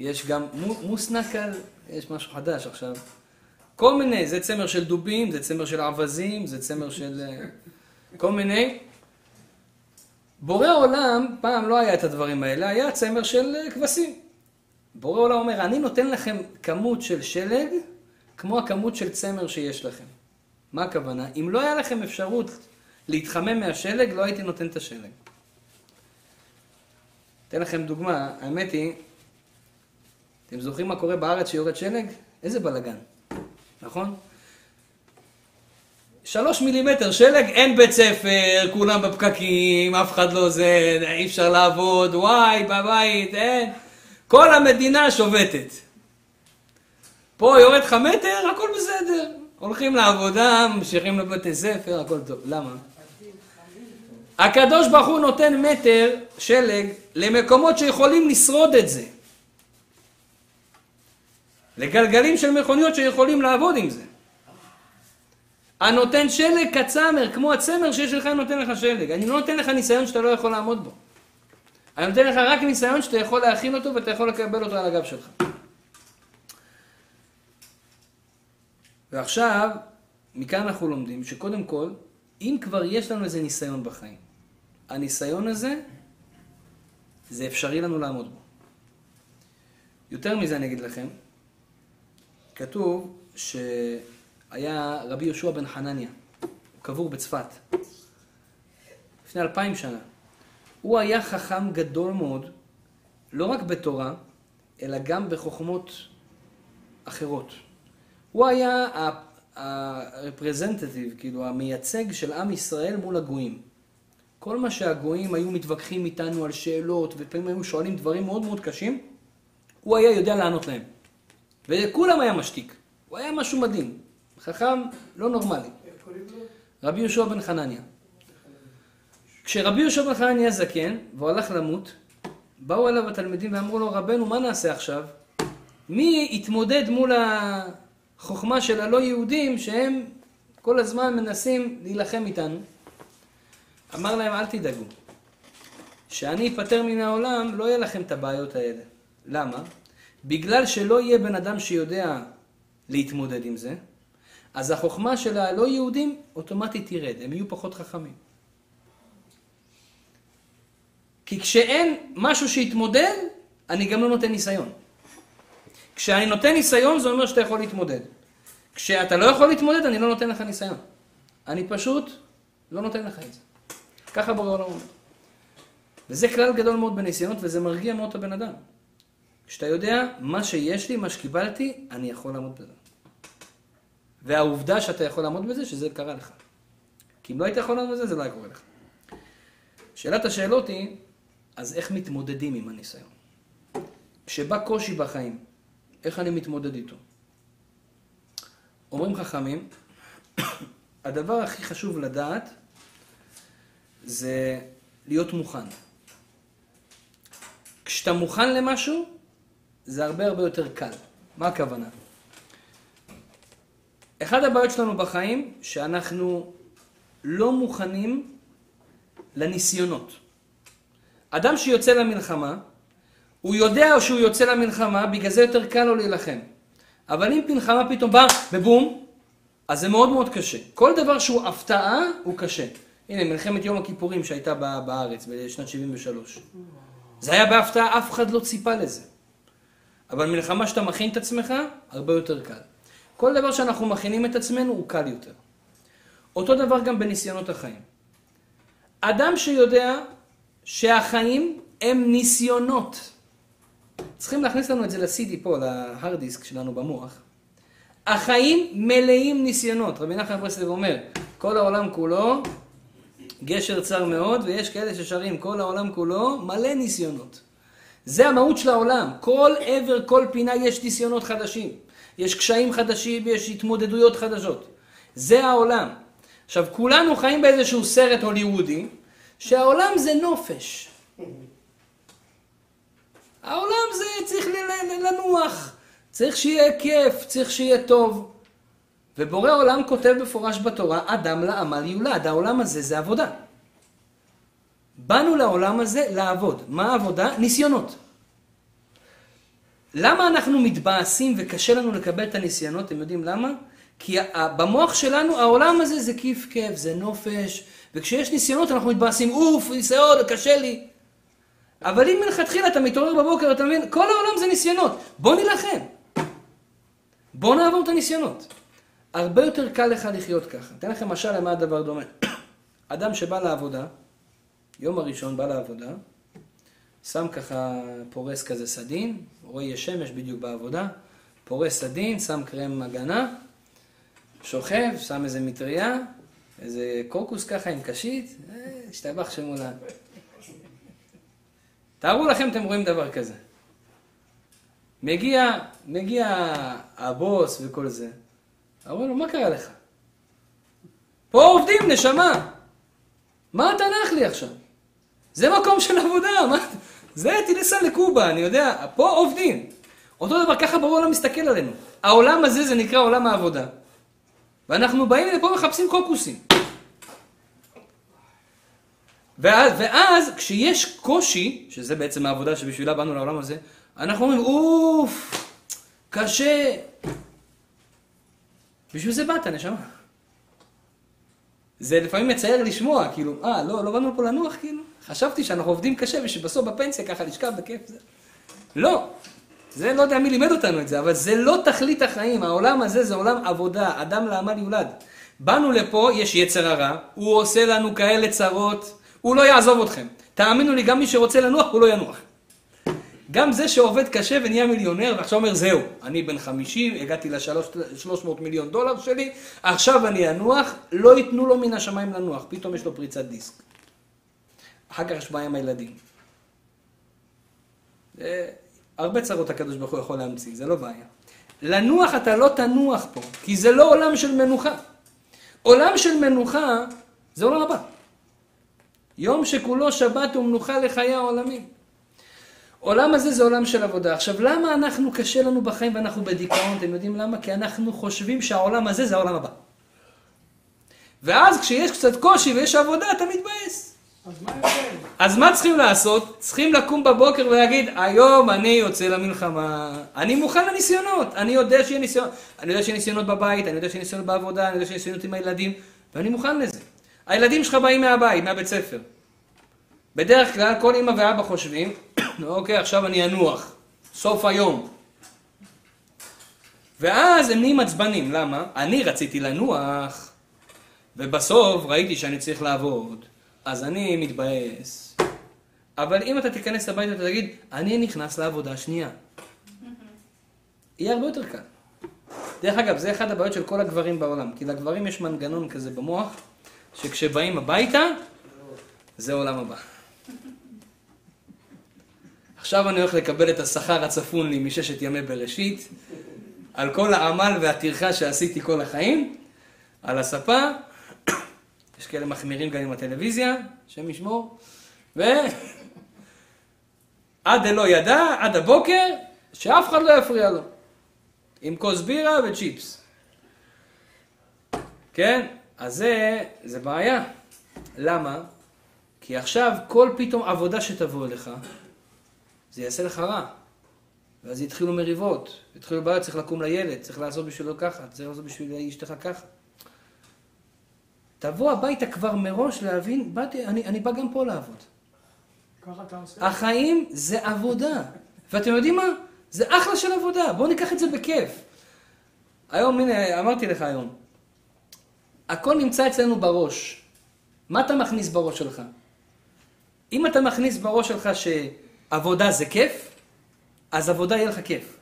יש גם מו- מוסנקל, יש משהו חדש עכשיו. כל מיני, זה צמר של דובים, זה צמר של אווזים, זה צמר של... אה, כל מיני. בורא עולם, פעם לא היה את הדברים האלה, היה צמר של אה, כבשים. בורא עולם אומר, אני נותן לכם כמות של שלג, כמו הכמות של צמר שיש לכם. מה הכוונה? אם לא היה לכם אפשרות להתחמם מהשלג, לא הייתי נותן את השלג. אתן לכם דוגמה, האמת היא, אתם זוכרים מה קורה בארץ שיורד שלג? איזה בלאגן, נכון? שלוש מילימטר שלג, אין בית ספר, כולם בפקקים, אף אחד לא זה, אי אפשר לעבוד, וואי, בבית, אין. כל המדינה שובתת. פה יורד לך מטר, הכל בסדר. הולכים לעבודה, ממשיכים לבתי ספר, הכל טוב. למה? הקדוש ברוך הוא נותן מטר שלג למקומות שיכולים לשרוד את זה. לגלגלים של מכוניות שיכולים לעבוד עם זה. הנותן שלג כצמר, כמו הצמר שיש לך, נותן לך שלג. אני לא נותן לך ניסיון שאתה לא יכול לעמוד בו. אני נותן לך רק ניסיון שאתה יכול להכין אותו ואתה יכול לקבל אותו על הגב שלך. ועכשיו, מכאן אנחנו לומדים שקודם כל, אם כבר יש לנו איזה ניסיון בחיים, הניסיון הזה, זה אפשרי לנו לעמוד בו. יותר מזה אני אגיד לכם, כתוב שהיה רבי יהושע בן חנניה, הוא קבור בצפת, לפני אלפיים שנה. הוא היה חכם גדול מאוד, לא רק בתורה, אלא גם בחוכמות אחרות. הוא היה ה-representative, כאילו המייצג של עם ישראל מול הגויים. כל מה שהגויים היו מתווכחים איתנו על שאלות, ולפעמים היו שואלים דברים מאוד מאוד קשים, הוא היה יודע לענות להם. וכולם היה משתיק. הוא היה משהו מדהים. חכם לא נורמלי. רבי יהושע בן חנניה. כשרבי יהושע בן חנניה זקן, והוא הלך למות, באו אליו התלמידים ואמרו לו, רבנו, מה נעשה עכשיו? מי יתמודד מול החוכמה של הלא יהודים שהם כל הזמן מנסים להילחם איתנו? אמר להם, אל תדאגו. כשאני אפטר מן העולם, לא יהיה לכם את הבעיות האלה. למה? בגלל שלא יהיה בן אדם שיודע להתמודד עם זה, אז החוכמה של הלא יהודים אוטומטית תרד, הם יהיו פחות חכמים. כי כשאין משהו שיתמודד, אני גם לא נותן ניסיון. כשאני נותן ניסיון זה אומר שאתה יכול להתמודד. כשאתה לא יכול להתמודד, אני לא נותן לך ניסיון. אני פשוט לא נותן לך את זה. ככה בורא עולם. וזה כלל גדול מאוד בניסיונות, וזה מרגיע מאוד את הבן אדם. כשאתה יודע, מה שיש לי, מה שקיבלתי, אני יכול לעמוד בזה. והעובדה שאתה יכול לעמוד בזה, שזה קרה לך. כי אם לא היית יכול לעמוד בזה, זה לא היה קורה לך. שאלת השאלות היא, אז איך מתמודדים עם הניסיון? כשבא קושי בחיים, איך אני מתמודד איתו? אומרים חכמים, הדבר הכי חשוב לדעת זה להיות מוכן. כשאתה מוכן למשהו, זה הרבה הרבה יותר קל. מה הכוונה? אחד הבעיות שלנו בחיים, שאנחנו לא מוכנים לניסיונות. אדם שיוצא למלחמה, הוא יודע שהוא יוצא למלחמה, בגלל זה יותר קל לו להילחם. אבל אם מלחמה פתאום באה ובום, אז זה מאוד מאוד קשה. כל דבר שהוא הפתעה, הוא קשה. הנה, מלחמת יום הכיפורים שהייתה בארץ בשנת 73. זה היה בהפתעה, אף אחד לא ציפה לזה. אבל מלחמה שאתה מכין את עצמך, הרבה יותר קל. כל דבר שאנחנו מכינים את עצמנו הוא קל יותר. אותו דבר גם בניסיונות החיים. אדם שיודע שהחיים הם ניסיונות. צריכים להכניס לנו את זה ל-CD פה, להארד דיסק שלנו במוח. החיים מלאים ניסיונות. רבי נחמן ברסלב אומר, כל העולם כולו גשר צר מאוד, ויש כאלה ששרים, כל העולם כולו מלא ניסיונות. זה המהות של העולם. כל עבר, כל פינה יש ניסיונות חדשים. יש קשיים חדשים, יש התמודדויות חדשות. זה העולם. עכשיו, כולנו חיים באיזשהו סרט הוליוודי, שהעולם זה נופש. העולם זה צריך לנוח, צריך שיהיה כיף, צריך שיהיה טוב. ובורא עולם כותב בפורש בתורה, אדם לעמל יולד. העולם הזה זה עבודה. באנו לעולם הזה לעבוד. מה העבודה? ניסיונות. למה אנחנו מתבאסים וקשה לנו לקבל את הניסיונות? אתם יודעים למה? כי במוח שלנו העולם הזה זה כיף כיף, זה נופש, וכשיש ניסיונות אנחנו מתבאסים, אוף, ניסיון, קשה לי. אבל אם מלכתחילה אתה מתעורר בבוקר, אתה מבין, כל העולם זה ניסיונות, בוא נילחם. בוא נעבור את הניסיונות. הרבה יותר קל לך לחיות ככה. אתן לכם משל למה הדבר דומה. אדם שבא לעבודה, יום הראשון בא לעבודה, שם ככה, פורס כזה סדין, רואה יש שמש בדיוק בעבודה, פורס סדין, שם קרם הגנה, שוכב, שם איזה מטריה, איזה קוקוס ככה עם קשית, אה, השתבח שמולה. תארו לכם, אתם רואים דבר כזה. מגיע, מגיע הבוס וכל זה. אמרו לו, מה קרה לך? פה עובדים, נשמה. מה אתה נח לי עכשיו? זה מקום של עבודה, מה? זה תיסע לקובה, אני יודע, פה עובדים. אותו דבר, ככה ברור העולם מסתכל עלינו. העולם הזה זה נקרא עולם העבודה. ואנחנו באים לפה ומחפשים קוקוסים. ואז, ואז כשיש קושי, שזה בעצם העבודה שבשבילה באנו לעולם הזה, אנחנו אומרים, אוף, קשה. בשביל זה באת, נשמה. זה לפעמים מצער לשמוע, כאילו, אה, לא, לא באנו פה לנוח, כאילו? חשבתי שאנחנו עובדים קשה ושבסוף בפנסיה ככה לשכב בכיף זה. לא. זה לא יודע מי לימד אותנו את זה, אבל זה לא תכלית החיים. העולם הזה זה עולם עבודה, אדם לעמל יולד. באנו לפה, יש יצר הרע, הוא עושה לנו כאלה צרות, הוא לא יעזוב אתכם. תאמינו לי, גם מי שרוצה לנוח, הוא לא ינוח. גם זה שעובד קשה ונהיה מיליונר, ועכשיו אומר, זהו, אני בן 50, הגעתי ל-300 מיליון דולר שלי, עכשיו אני אנוח, לא ייתנו לו מן השמיים לנוח, פתאום יש לו פריצת דיסק. אחר כך יש בעיה עם הילדים. הרבה צרות הקדוש ברוך הוא יכול להמציא, זה לא בעיה. לנוח אתה לא תנוח פה, כי זה לא עולם של מנוחה. עולם של מנוחה זה עולם הבא. יום שכולו שבת ומנוחה לחיי העולמים. עולם הזה זה עולם של עבודה. עכשיו, למה אנחנו, קשה לנו בחיים ואנחנו בדיכאון? אתם יודעים למה? כי אנחנו חושבים שהעולם הזה זה העולם הבא. ואז כשיש קצת קושי ויש עבודה, אתה מתבאס. אז מה? אז מה צריכים לעשות? צריכים לקום בבוקר ולהגיד, היום אני יוצא למלחמה, אני מוכן לניסיונות, אני יודע שיהיה ניסיונות, אני יודע שיהיה ניסיונות בבית, אני יודע שיהיה ניסיונות בעבודה, אני יודע שיהיה ניסיונות עם הילדים, ואני מוכן לזה. הילדים שלך באים מהבית, מהבית ספר. בדרך כלל כל אמא ואבא חושבים, אוקיי, עכשיו אני אנוח, סוף היום. ואז הם נהיים עצבנים, למה? אני רציתי לנוח, ובסוף ראיתי שאני צריך לעבוד. אז אני מתבאס. אבל אם אתה תיכנס הביתה ותגיד, אני נכנס לעבודה השנייה. יהיה הרבה יותר קל. דרך אגב, זה אחד הבעיות של כל הגברים בעולם, כי לגברים יש מנגנון כזה במוח, שכשבאים הביתה, זה עולם הבא. עכשיו אני הולך לקבל את השכר הצפון לי מששת ימי בראשית, על כל העמל והטרחה שעשיתי כל החיים, על הספה, יש כאלה מחמירים גם עם הטלוויזיה, השם ישמור, ו... עד דלא ידע, עד הבוקר, שאף אחד לא יפריע לו. עם כוס בירה וצ'יפס. כן? אז זה, זה בעיה. למה? כי עכשיו כל פתאום עבודה שתבוא אליך, זה יעשה לך רע. ואז יתחילו מריבות, יתחילו בעיות, צריך לקום לילד, צריך לעשות בשבילו ככה, צריך לעשות בשביל אשתך ככה. תבוא הביתה כבר מראש להבין, באתי, אני, אני בא גם פה לעבוד. החיים זה עבודה. ואתם יודעים מה? זה אחלה של עבודה, בואו ניקח את זה בכיף. היום, הנה, אמרתי לך היום, הכל נמצא אצלנו בראש. מה אתה מכניס בראש שלך? אם אתה מכניס בראש שלך שעבודה זה כיף, אז עבודה יהיה לך כיף.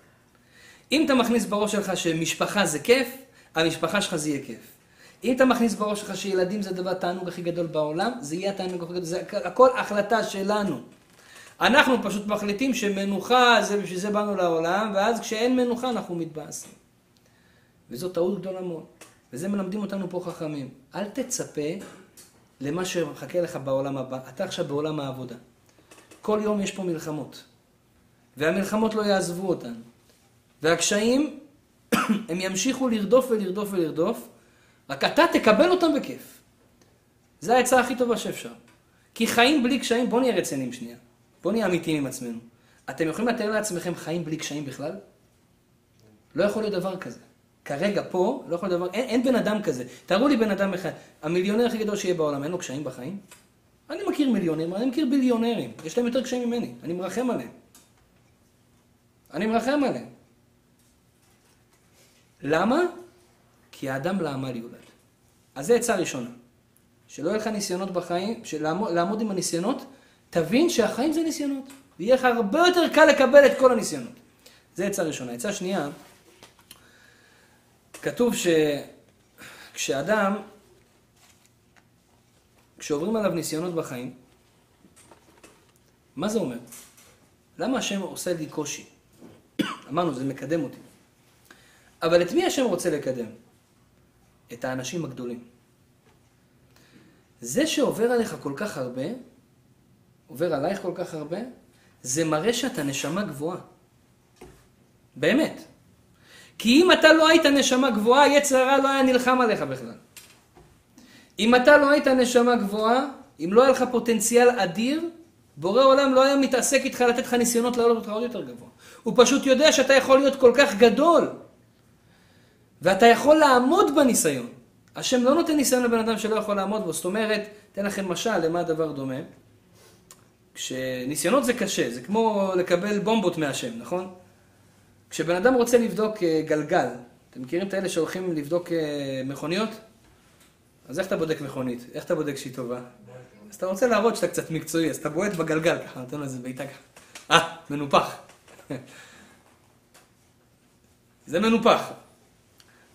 אם אתה מכניס בראש שלך שמשפחה זה כיף, המשפחה שלך זה יהיה כיף. אם אתה מכניס בראש שלך שילדים זה הדבר התענוג הכי גדול בעולם, זה יהיה התענוג הכי גדול, זה הכל החלטה שלנו. אנחנו פשוט מחליטים שמנוחה זה בשביל זה באנו לעולם, ואז כשאין מנוחה אנחנו מתבאסים. וזו טעות גדולה מאוד. וזה מלמדים אותנו פה חכמים. אל תצפה למה שמחכה לך בעולם הבא. אתה עכשיו בעולם העבודה. כל יום יש פה מלחמות. והמלחמות לא יעזבו אותנו. והקשיים, הם ימשיכו לרדוף ולרדוף ולרדוף, רק אתה תקבל אותם בכיף. זו העצה הכי טובה שאפשר. כי חיים בלי קשיים, בואו נהיה רציניים שנייה. בואו נהיה אמיתיים עם עצמנו. אתם יכולים לתאר לעצמכם חיים בלי קשיים בכלל? לא יכול להיות דבר כזה. כרגע פה, לא יכול להיות דבר, אין, אין בן אדם כזה. תראו לי בן אדם אחד, המיליונר הכי גדול שיהיה בעולם, אין לו קשיים בחיים? אני מכיר מיליונרים, אני מכיר ביליונרים. יש להם יותר קשיים ממני, אני מרחם עליהם. אני מרחם עליהם. למה? כי האדם לעמל יולד. אז זה עצה ראשונה. שלא יהיו לך ניסיונות בחיים, שלעמוד עם הניסיונות, תבין שהחיים זה ניסיונות. ויהיה לך הרבה יותר קל לקבל את כל הניסיונות. זה עצה ראשונה. עצה שנייה, כתוב שכשאדם, כשעוברים עליו ניסיונות בחיים, מה זה אומר? למה השם עושה לי קושי? אמרנו, זה מקדם אותי. אבל את מי השם רוצה לקדם? את האנשים הגדולים. זה שעובר עליך כל כך הרבה, עובר עלייך כל כך הרבה, זה מראה שאתה נשמה גבוהה. באמת. כי אם אתה לא היית נשמה גבוהה, יצר הרע לא היה נלחם עליך בכלל. אם אתה לא היית נשמה גבוהה, אם לא היה לך פוטנציאל אדיר, בורא עולם לא היה מתעסק איתך לתת לך ניסיונות לעלות אותך עוד יותר גבוה. הוא פשוט יודע שאתה יכול להיות כל כך גדול, ואתה יכול לעמוד בניסיון. השם לא נותן ניסיון לבן אדם שלא יכול לעמוד בו. זאת אומרת, אתן לכם משל למה הדבר דומה. כשניסיונות זה קשה, זה כמו לקבל בומבות מהשם, נכון? כשבן אדם רוצה לבדוק אה, גלגל, אתם מכירים את האלה שהולכים לבדוק אה, מכוניות? אז איך אתה בודק מכונית? איך אתה בודק שהיא טובה? אז אתה רוצה להראות שאתה קצת מקצועי, אז אתה בועט בגלגל ככה, נותן לו איזה בעיטה ככה. אה, מנופח. זה מנופח.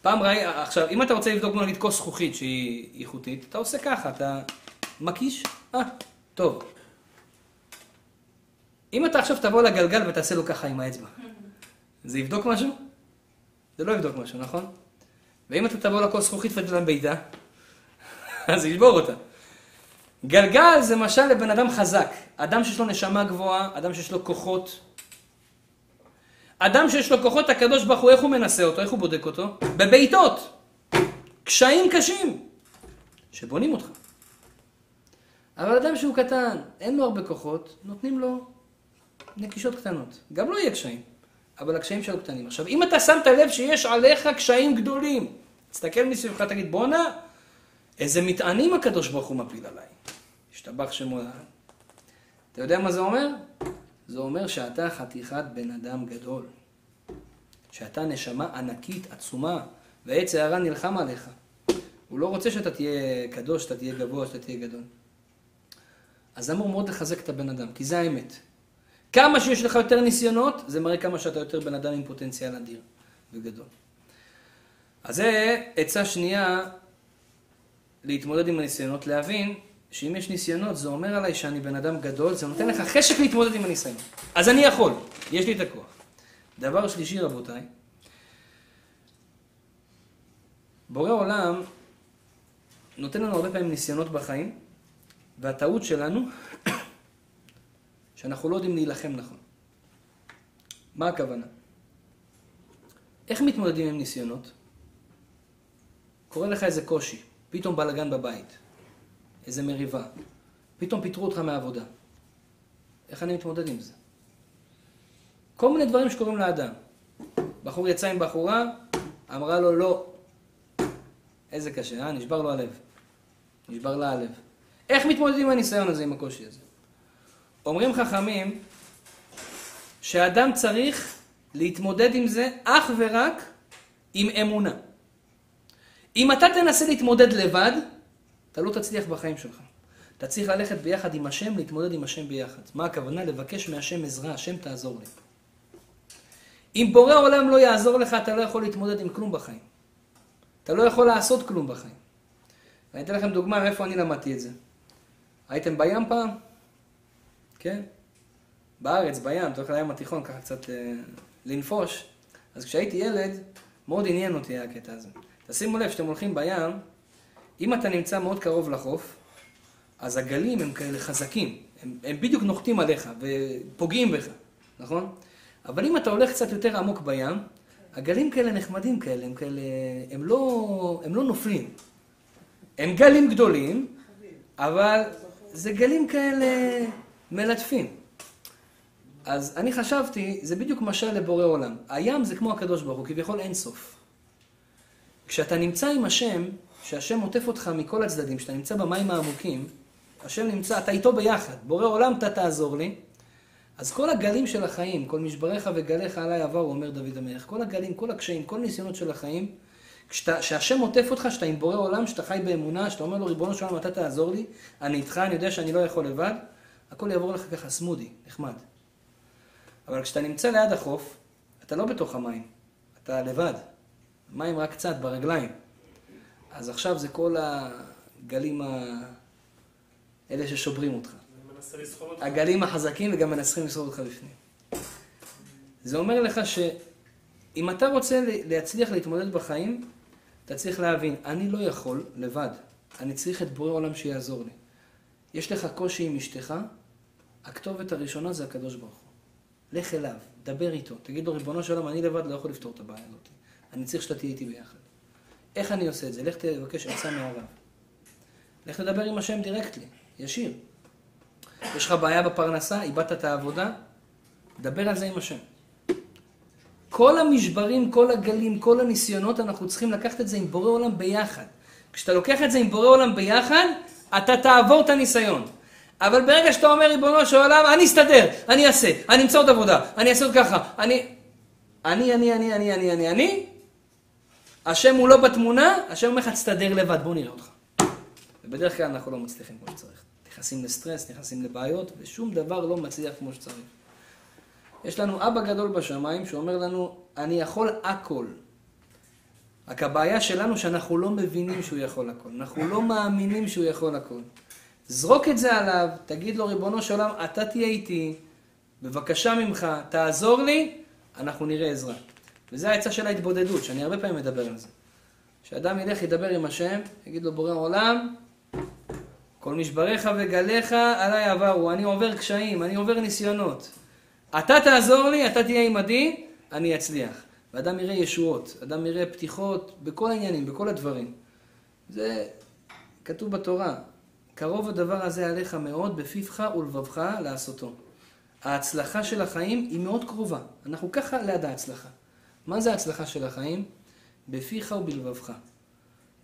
פעם ראי, עכשיו, אם אתה רוצה לבדוק נגיד כוס זכוכית שהיא איכותית, אתה עושה ככה, אתה מקיש, אה, טוב. אם אתה עכשיו תבוא לגלגל ותעשה לו ככה עם האצבע, זה יבדוק משהו? זה לא יבדוק משהו, נכון? ואם אתה תבוא לכוס זכוכית ותתן להם בעיטה, אז ישבור אותה. גלגל זה משל לבן אדם חזק, אדם שיש לו נשמה גבוהה, אדם שיש לו כוחות. אדם שיש לו כוחות, הקדוש ברוך הוא, איך הוא מנסה אותו? איך הוא בודק אותו? בבעיטות. קשיים קשים, שבונים אותך. אבל אדם שהוא קטן, אין לו הרבה כוחות, נותנים לו נקישות קטנות. גם לא יהיה קשיים, אבל הקשיים שלו קטנים. עכשיו, אם אתה שמת לב שיש עליך קשיים גדולים, תסתכל מסביבך, תגיד, בואנה, איזה מטענים הקדוש ברוך הוא מפיל עליי. השתבח שמו לעד. אתה יודע מה זה אומר? זה אומר שאתה חתיכת בן אדם גדול. שאתה נשמה ענקית, עצומה, ועץ הערה נלחם עליך. הוא לא רוצה שאתה תהיה קדוש, שאתה תהיה גבוה, שאתה תהיה גדול. אז אמור מאוד לחזק את הבן אדם, כי זה האמת. כמה שיש לך יותר ניסיונות, זה מראה כמה שאתה יותר בן אדם עם פוטנציאל אדיר וגדול. אז זה עצה שנייה להתמודד עם הניסיונות, להבין שאם יש ניסיונות, זה אומר עליי שאני בן אדם גדול, זה נותן לך חשק להתמודד עם הניסיון. אז אני יכול, יש לי את הכוח. דבר שלישי, רבותיי, בורא עולם נותן לנו הרבה פעמים ניסיונות בחיים, והטעות שלנו, שאנחנו לא יודעים להילחם נכון. מה הכוונה? איך מתמודדים עם ניסיונות? קורה לך איזה קושי, פתאום בלאגן בבית, איזה מריבה, פתאום פיטרו אותך מהעבודה. איך אני מתמודד עם זה? כל מיני דברים שקורים לאדם. בחור יצא עם בחורה, אמרה לו לא. איזה קשה, אה? נשבר לו הלב. נשבר לה הלב. איך מתמודדים עם הניסיון הזה, עם הקושי הזה? אומרים חכמים שאדם צריך להתמודד עם זה אך ורק עם אמונה. אם אתה תנסה להתמודד לבד, אתה לא תצליח בחיים שלך. אתה צריך ללכת ביחד עם השם, להתמודד עם השם ביחד. מה הכוונה? לבקש מהשם עזרה, השם תעזור לי. אם בורא עולם לא יעזור לך, אתה לא יכול להתמודד עם כלום בחיים. אתה לא יכול לעשות כלום בחיים. ואני אתן לכם דוגמה מאיפה אני למדתי את זה. הייתם בים פעם? כן? בארץ, בים, אתה הולך לים התיכון, ככה קצת אה, לנפוש. אז כשהייתי ילד, מאוד עניין אותי הקטע הזה. תשימו לב, כשאתם הולכים בים, אם אתה נמצא מאוד קרוב לחוף, אז הגלים הם כאלה חזקים. הם, הם בדיוק נוחתים עליך ופוגעים בך, נכון? אבל אם אתה הולך קצת יותר עמוק בים, הגלים כאלה נחמדים כאלה, הם כאלה, הם לא, הם לא נופלים. הם גלים גדולים, אבל זה גלים כאלה מלטפים. אז אני חשבתי, זה בדיוק משל לבורא עולם. הים זה כמו הקדוש ברוך הוא, כביכול אין סוף. כשאתה נמצא עם השם, שהשם עוטף אותך מכל הצדדים, כשאתה נמצא במים העמוקים, השם נמצא, אתה איתו ביחד. בורא עולם, אתה תעזור לי. אז כל הגלים של החיים, כל משבריך וגליך עליי עברו, אומר דוד המלך, כל הגלים, כל הקשיים, כל ניסיונות של החיים, כשהשם עוטף אותך, שאתה עם בורא עולם, שאתה חי באמונה, שאתה אומר לו, ריבונו של עולם, אתה תעזור לי, אני איתך, אני יודע שאני לא יכול לבד, הכל יעבור לך ככה סמודי, נחמד. אבל כשאתה נמצא ליד החוף, אתה לא בתוך המים, אתה לבד. מים רק קצת ברגליים. אז עכשיו זה כל הגלים ה... אלה ששוברים אותך. הגלים החזקים וגם מנסחים לסחוב אותך בפנים. זה אומר לך שאם אתה רוצה להצליח להתמודד בחיים, אתה צריך להבין, אני לא יכול לבד, אני צריך את בורא עולם שיעזור לי. יש לך קושי עם אשתך, הכתובת הראשונה זה הקדוש ברוך הוא. לך אליו, דבר איתו, תגיד לו, ריבונו של עולם, אני לבד לא יכול לפתור את הבעיה הזאת. אני צריך שאתה תהיה איתי ביחד. איך אני עושה את זה? לך תבקש עצה מהרב. לך לדבר עם השם דירקטלי, ישיר. יש לך בעיה בפרנסה, איבדת את העבודה, דבר על זה עם השם. כל המשברים, כל הגלים, כל הניסיונות, אנחנו צריכים לקחת את זה עם בורא עולם ביחד. כשאתה לוקח את זה עם בורא עולם ביחד, אתה תעבור את הניסיון. אבל ברגע שאתה אומר, ריבונו של עולם, אני אסתדר, אני אעשה, אני אמצא עוד עבודה, אני אעשה עוד ככה, אני... אני, אני, אני, אני, אני, אני, אני, השם הוא לא בתמונה, השם אומר לך, תסתדר לבד, בוא נראה אותך. ובדרך כלל אנחנו לא מצליחים כמו שצריך. נכנסים לסטרס, נכנסים לבעיות, ושום דבר לא מצליח כמו שצריך. יש לנו אבא גדול בשמיים שאומר לנו, אני יכול הכל. רק הבעיה שלנו שאנחנו לא מבינים שהוא יכול הכל. אנחנו לא מאמינים שהוא יכול הכל. זרוק את זה עליו, תגיד לו, ריבונו של עולם, אתה תהיה איתי, בבקשה ממך, תעזור לי, אנחנו נראה עזרה. וזה העצה של ההתבודדות, שאני הרבה פעמים מדבר על זה. שאדם ילך, ידבר עם השם, יגיד לו, בורא עולם, כל משבריך וגליך עליי עברו, אני עובר קשיים, אני עובר ניסיונות. אתה תעזור לי, אתה תהיה עמדי, אני אצליח. ואדם יראה ישועות, אדם יראה פתיחות בכל העניינים, בכל הדברים. זה כתוב בתורה, קרוב הדבר הזה עליך מאוד, בפיך ולבבך לעשותו. ההצלחה של החיים היא מאוד קרובה. אנחנו ככה ליד ההצלחה. מה זה ההצלחה של החיים? בפיך ובלבבך.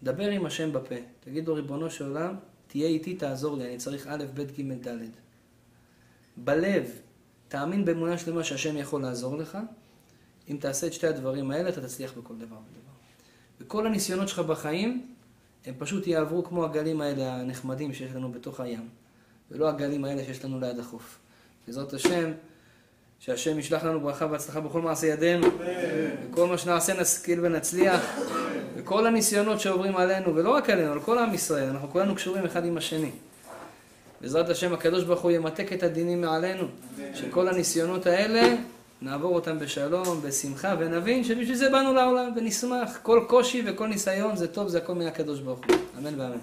דבר עם השם בפה. תגיד לו, ריבונו של עולם, תהיה איתי, תעזור לי, אני צריך א', ב', ג', ד'. בלב, תאמין באמונה שלמה שהשם יכול לעזור לך. אם תעשה את שתי הדברים האלה, אתה תצליח בכל דבר ודבר. וכל הניסיונות שלך בחיים, הם פשוט יעברו כמו הגלים האלה הנחמדים שיש לנו בתוך הים. ולא הגלים האלה שיש לנו ליד החוף. בעזרת השם, שהשם ישלח לנו ברכה והצלחה בכל מעשה ידינו, וכל מה שנעשה נשכיל ונצליח, וכל הניסיונות שעוברים עלינו, ולא רק עלינו, על כל עם ישראל, אנחנו כולנו קשורים אחד עם השני. בעזרת השם הקדוש ברוך הוא ימתק את הדינים מעלינו, שכל הניסיונות האלה נעבור אותם בשלום, בשמחה, ונבין שבשביל זה באנו לעולם, ונשמח. כל קושי וכל ניסיון זה טוב, זה הכל מהקדוש ברוך הוא. אמן ואמן.